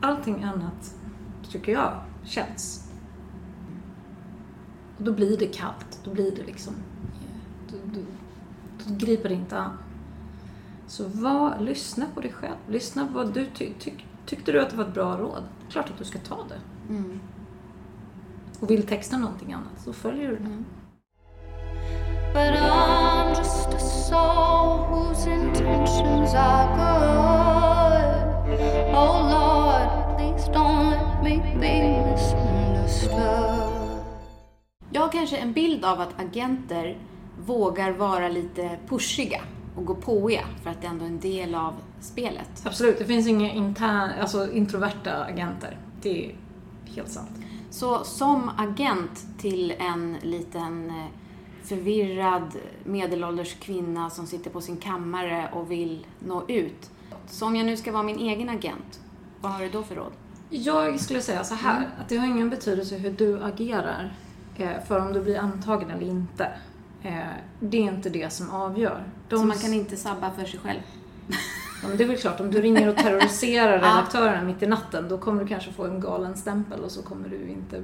allting annat, tycker jag, känns. Och då blir det kallt. Då blir det liksom... Då, då, då griper det inte an. Så var, lyssna på dig själv. Lyssna på vad du ty, ty, tyckte du att det var ett bra råd. Klart att du ska ta det. Mm. Och vill texten någonting annat, så följer du det. But I'm just a soul whose intentions are good. Oh Lord, please don't let me be misunderstood. Jag har kanske en bild av att agenter vågar vara lite pushiga och gå påiga för att det ändå är en del av spelet. Absolut, det finns inga intern, alltså introverta agenter. Det är helt sant. Så som agent till en liten eh, förvirrad medelålders kvinna som sitter på sin kammare och vill nå ut. Så om jag nu ska vara min egen agent, vad har du då för råd? Jag skulle säga så här, att det har ingen betydelse hur du agerar eh, för om du blir antagen eller inte. Eh, Det är inte det som avgör. De Så man kan inte sabba för sig själv? Ja, men det är väl klart, om du ringer och terroriserar redaktörerna mitt i natten, då kommer du kanske få en galen stämpel och så kommer du inte...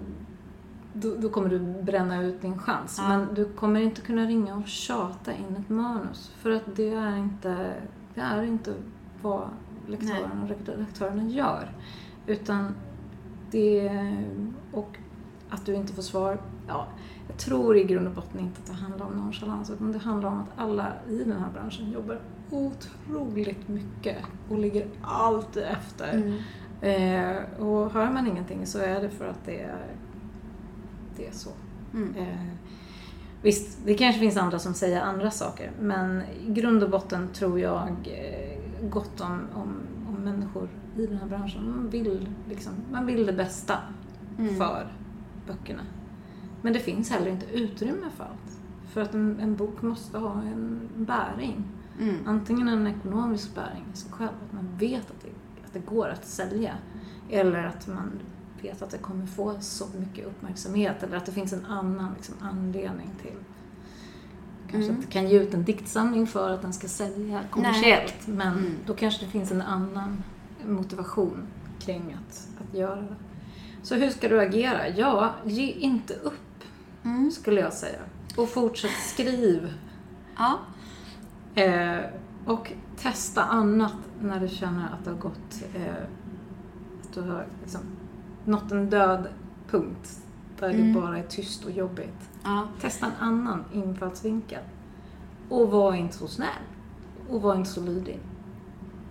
Då, då kommer du bränna ut din chans. Ja. Men du kommer inte kunna ringa och tjata in ett manus. För att det är inte, det är inte vad lektörerna och redaktörerna gör. Utan det... Och att du inte får svar. Ja, jag tror i grund och botten inte att det handlar om nonchalans utan det handlar om att alla i den här branschen jobbar otroligt mycket och ligger alltid efter. Mm. Eh, och hör man ingenting så är det för att det är, det är så. Mm. Eh, visst, det kanske finns andra som säger andra saker men i grund och botten tror jag eh, gott om, om, om människor i den här branschen. Man vill, liksom, man vill det bästa Mm. för böckerna. Men det finns heller inte utrymme för allt. För att en, en bok måste ha en bäring. Mm. Antingen en ekonomisk bäring i sig själv, att man vet att det, att det går att sälja. Eller att man vet att det kommer få så mycket uppmärksamhet. Eller att det finns en annan liksom, anledning till Kanske Mm. att det kan ge ut en diktsamling för att den ska sälja kommersiellt. Men Mm. då kanske det finns en annan motivation kring att, att göra det. Så hur ska du agera? Ja, ge inte upp Mm. skulle jag säga. Och fortsätt skriv. Ja. Eh, och testa annat när du känner att det har gått, eh, att du har liksom nått en död punkt där Mm. det bara är tyst och jobbigt. ja. Testa en annan infallsvinkel. Och var inte så snäll. Och var inte så lydig.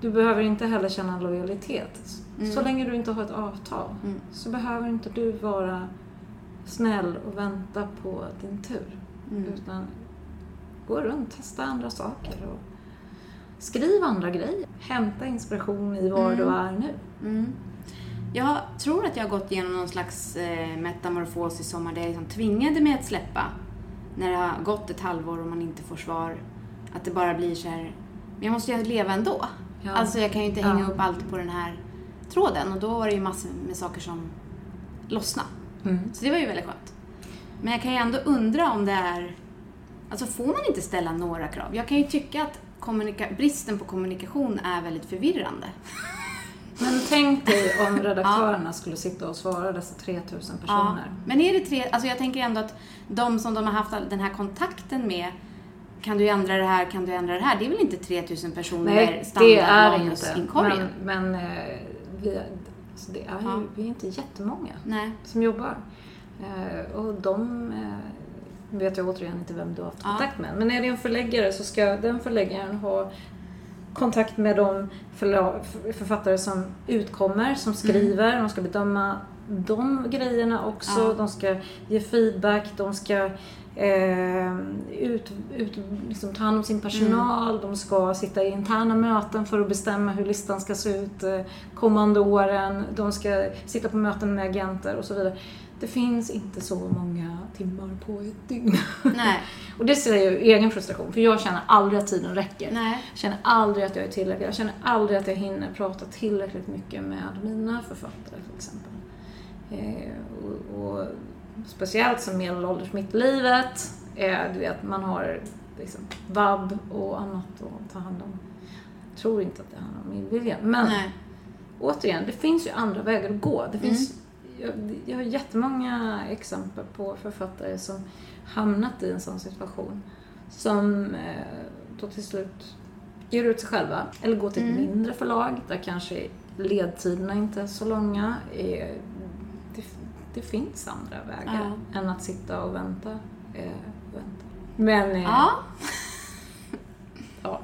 Du behöver inte heller känna lojalitet. Mm. Så länge du inte har ett avtal Mm. så behöver inte du vara snäll och vänta på din tur. Mm. Utan gå runt, testa andra saker och skriv andra grejer. Hämta inspiration i var Mm. du är nu. Mm. Jag tror att jag har gått igenom någon slags eh, metamorfos i sommar där jag liksom tvingade mig att släppa. När det har gått ett halvår och man inte får svar. Att det bara blir så här, men jag måste ju leva ändå. Ja. Alltså jag kan ju inte Ja. hänga upp allt på den här tråden. Och då var det ju massor med saker som lossnade. Mm. Så det var ju väldigt skönt. Men jag kan ju ändå undra om det är... Alltså får man inte ställa några krav? Jag kan ju tycka att bristen på kommunikation är väldigt förvirrande. Men tänk dig om redaktörerna skulle sitta och svara dessa 3000 personer. Men är det tre... Alltså jag tänker ändå att de som de har haft den här kontakten med kan du ändra det här, kan du ändra det här? Det är väl inte 3000 personer Nej, det är det inte. standardmanusinkorgen? Men, men eh, vi, alltså det är ju, Ja. vi är inte jättemånga Nej. som jobbar. Eh, och de eh, vet jag återigen inte vem du har haft Ja. kontakt med. Men är det en förläggare så ska den förläggaren ha kontakt med de författare som utkommer, som skriver. De ska bedöma de grejerna också. Ja. De ska ge feedback, de ska eh, ut, ut, liksom ta hand om sin personal. De ska sitta i interna möten för att bestämma hur listan ska se ut eh, kommande åren. De ska sitta på möten med agenter och så vidare. Det finns inte så många timmar på ett dygn. Nej. och det ser jag ur egen frustration, för jag känner aldrig att tiden räcker. Nej. Jag känner aldrig att jag är tillräcklig. Jag känner aldrig att jag hinner prata tillräckligt mycket med mina författare till exempel. Eh, och, och speciellt som medelålders mitt i livet. Eh, du vet, man har liksom vab och annat att ta hand om. Jag tror inte att det handlar om illvilja. Men Nej. återigen, det finns ju andra vägar att gå. Det finns, jag, jag har jättemånga exempel på författare som hamnat i en sån situation. Som eh, då till slut ger ut sig själva. Eller går till ett mindre förlag där kanske ledtiderna inte är så långa. Det, det finns andra vägar än att sitta och vänta. Eh, vänta. Men eh, Ja. ja.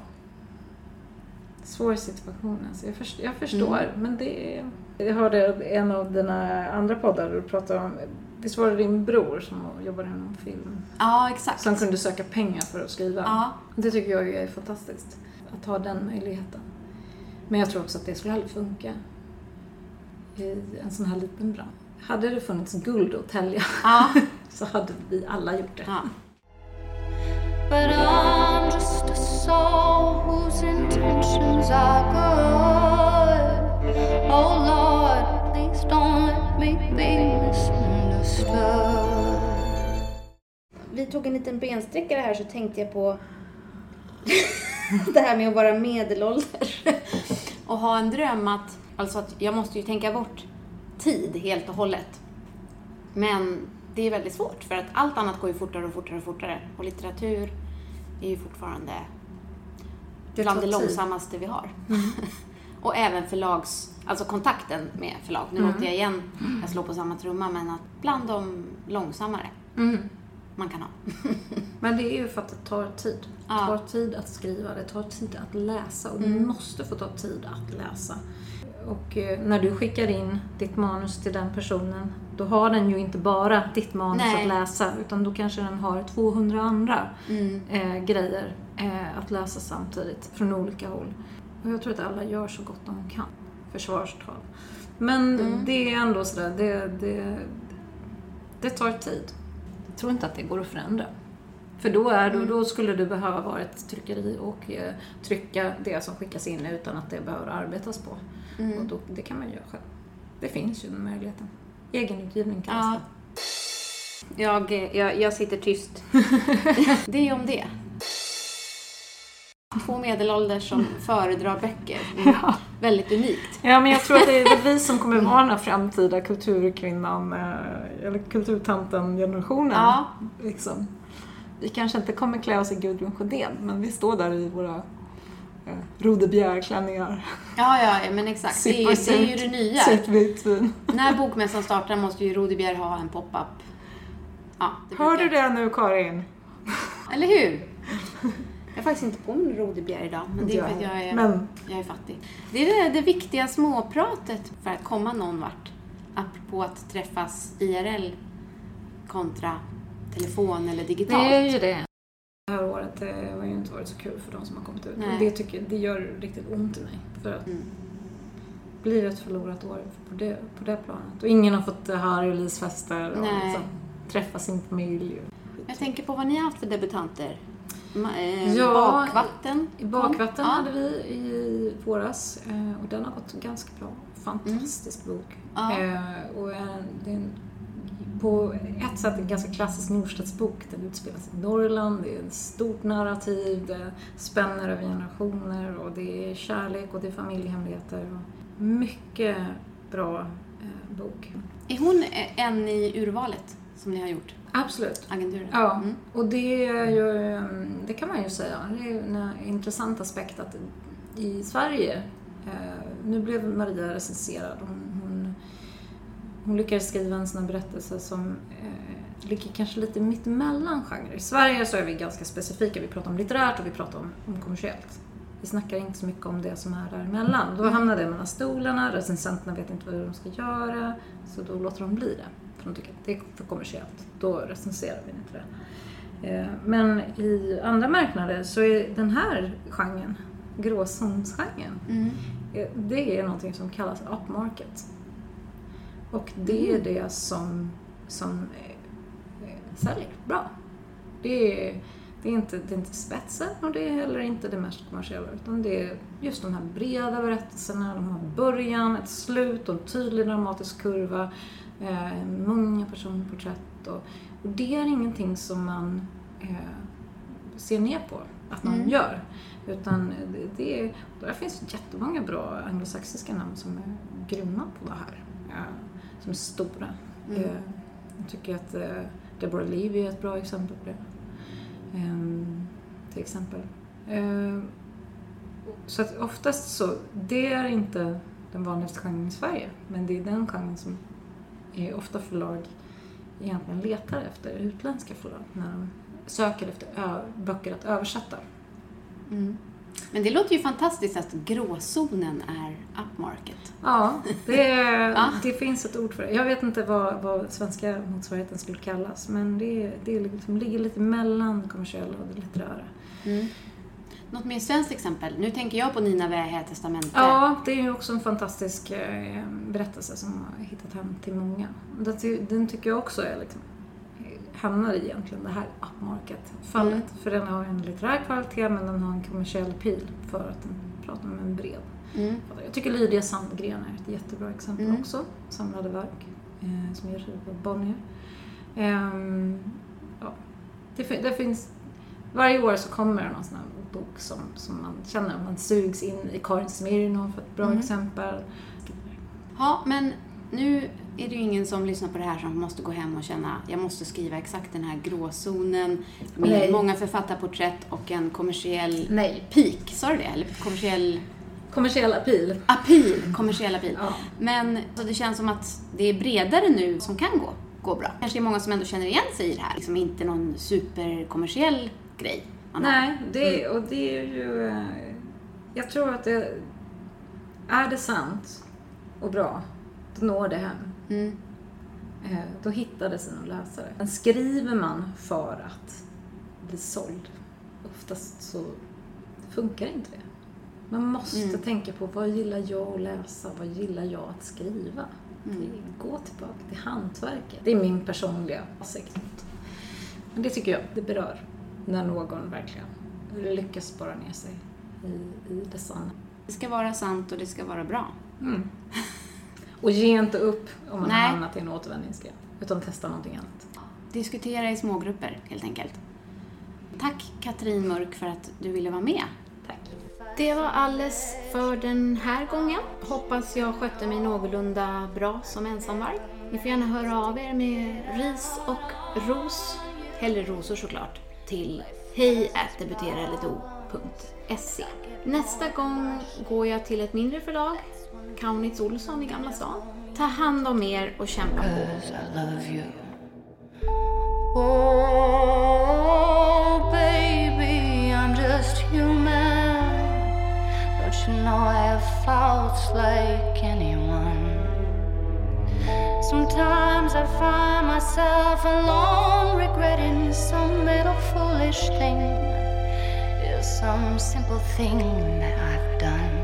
Svår situation alltså. Jag, först, jag förstår, men det är... Jag hörde en av dina andra poddar du pratade om, visst var det din bror som jobbade inom film? ja, exakt. Som kunde söka pengar för att skriva. Ja. Det tycker jag är fantastiskt. Att ha den möjligheten. Men jag tror också att det skulle aldrig funka i en sån här liten bransch. Hade det funnits guld att tälja Ja. så hade vi alla gjort det. ja. But I'm just a soul whose intentions are good. Oh Lord, please don't let me be misunderstood. Vi tog en liten bensträckare här så tänkte jag på det här med att vara medelålders. Och ha en dröm att, alltså att jag måste ju tänka bort tid helt och hållet. Men det är väldigt svårt för att allt annat går ju fortare och fortare och fortare. Och litteratur är ju fortfarande Det bland det tid. långsammaste vi har. och även förlags, alltså kontakten med förlag. Nu låter jag igen, jag slår på samma trumma, men att bland de långsammare Mm. man kan ha. Men det är ju för att det tar tid. Det tar tid att skriva, det tar tid att läsa och det måste få ta tid att läsa. Och eh, när du skickar in ditt manus till den personen, då har den ju inte bara ditt manus Nej. att läsa, utan då kanske den har 200 andra Mm. eh, grejer eh, att läsa samtidigt från olika håll. Och jag tror att alla gör så gott de kan. Försvarstal. Men det är ändå sådär, det, det, det tar tid. Jag tror inte att det går att förändra. För då, är, då, då skulle du behöva vara ett tryckeri och eh, trycka det som skickas in utan att det behöver arbetas på. Och då, det kan man göra själv. Det finns ju den möjligheten. Egenutgivning kallas Ja. det. Jag, jag, jag sitter tyst. det är om det. Två medelålders som föredrar böcker. Mm. Väldigt unikt. Ja, men jag tror att det är vi som kommer vara den här framtida kulturkvinnan, eh, eller kulturtanten-generationen. Ja. Liksom. Vi kanske inte kommer klä oss i Gudrun Sjödén, men vi står där i våra eh, Rodebjerg-klänningar. Ja, ja, men exakt. Det är, ju- det är ju det nya. Sött vitt vin. När bokmässan startar måste ju Rodebjer ha en pop-up. Ja, Hör du det nu Karin? Eller hur? Jag har faktiskt inte på mig Rodebjer idag, men det är för att jag är, Men jag är fattig. Det är det, det viktiga småpratet för att komma någon vart. Apropå att träffas IRL kontra telefon eller digitalt. det är ju det. Det här året eh, har ju inte varit så kul för de som har kommit ut. Nej. Och det, tycker, det gör riktigt ont i mig. För att Mm. det blir ett förlorat år på det, på det planet. Och ingen har fått Harry och Lis fester och liksom, träffa sin familj. Jag tänker på vad ni har haft för debutanter. Eh, Ja, bakvatten. I bakvatten Ja. hade vi i våras eh, och den har gått ganska bra. Fantastisk bok. Ja. Eh, och eh, det är en, på ett sätt en ganska klassisk Norstedtsbok. Den utspelar sig i Norrland, det är ett stort narrativ, det spänner över generationer och det är kärlek och det är familjehemligheter. Mycket bra eh, bok. Är hon eh, en i urvalet som ni har gjort? Absolut. Agenturen? Ja, Mm. och det är ju, mm, det kan man ju säga, det är en intressant aspekt att i Sverige, eh, nu blev Maria recenserad, hon, hon lyckades skriva en sån här berättelse som eh, ligger kanske lite mittemellan genrer. I Sverige så är vi ganska specifika, vi pratar om litterärt och vi pratar om, om kommersiellt. Vi snackar inte så mycket om det som är däremellan. Då hamnar det mellan stolarna, recensenterna vet inte vad de ska göra, så då låter de bli det. För de tycker att det är för kommersiellt. Då recenserar vi inte det. Eh, Men i andra marknader så är den här genren, gråzonsgenren, Mm. eh, det är någonting som kallas upmarket. Och det är det som, som eh, eh, säljer bra. Det är, det, är inte, det är inte spetsen och det är heller inte det mest kommersiella utan det är just de här breda berättelserna, de har början, ett slut och en tydlig dramatisk kurva, eh, många personporträtt och, och det är ingenting som man eh, ser ner på att någon gör. Utan det, det är, där finns jättemånga bra anglosaxiska namn som är grymma på det här. Ja, som är stora. Mm. Eh, Jag tycker att eh, Deborah Levy är ett bra exempel på det. Ehm, till exempel. Ehm, så att oftast så, det är inte den vanligaste genren i Sverige. Men det är den genren som är ofta förlag egentligen letar efter, utländska förlag, när de söker efter böcker att översätta. Mm. Men det låter ju fantastiskt att gråzonen är upmarket. Ja, det, är, Ja. det finns ett ord för det. Jag vet inte vad, vad svenska motsvarigheten skulle kallas, men det, det liksom, ligger lite mellan det kommersiella och det litterära. Mm. Något mer svenskt exempel? Nu tänker jag på Nina Wähä Testamente. Ja, det är ju också en fantastisk eh, berättelse som har hittat hem till många. Den tycker jag också är liksom, hamnar i egentligen det här upmarket-fallet. Mm. För den har en litterär kvalitet men den har en kommersiell pil för att den pratar med en bred Mm. Jag tycker Lydia Sandgren är ett jättebra exempel Mm. också. Samlade verk eh, som görs av Bonnier. Ehm, ja. det, fin- det finns, varje år så kommer det någon sån här bok som, som man känner man sugs in i. Karin Smirnoff ett bra Mm. exempel. Ja, men nu är det ju ingen som lyssnar på det här som måste gå hem och känna jag måste skriva exakt den här gråzonen med Nej. många författarporträtt och en kommersiell Nej. peak. Sa du det? Eller kommersiell Kommersiell appeal. appeal? Kommersiell appeal. Ja. Men så det känns som att det är bredare nu som kan gå, gå bra. Kanske är många som ändå känner igen sig i det här. Liksom inte någon superkommersiell grej. Nej, det, och det är ju... eh, Jag tror att det... Är det sant och bra, då når det hem. Mm. Eh, Då hittar det sina läsare. Men skriver man för att bli såld, oftast så funkar inte det. Man måste Mm. tänka på vad gillar jag att läsa, vad gillar jag att skriva. Mm. Det- Gå tillbaka till hantverket. Det är min personliga åsikt. Men det tycker jag, det berör. När någon verkligen lyckas spara ner sig i, i det sanna. Det ska vara sant och det ska vara bra. Mm. Och ge inte upp om man Nej. har hamnat i en återvändingsgränd. Utan testa någonting annat. Diskutera i smågrupper, helt enkelt. Tack Katrin Mörk för att du ville vara med. Tack. Det var alles för den här gången. Hoppas jag skötte mig någorlunda bra som ensamvarg. Ni får gärna höra av er med ris och ros, hellre rosor såklart, till hej. Nästa gång går jag till ett mindre förlag, Kaunitz Olsson i Gamla stan. Ta hand om er och kämpa på. I love you. Oh, baby, I'm just human. Don't you know I have faults like anyone? Sometimes I find myself alone, regretting some little foolish thing. Is some simple thing that I've done.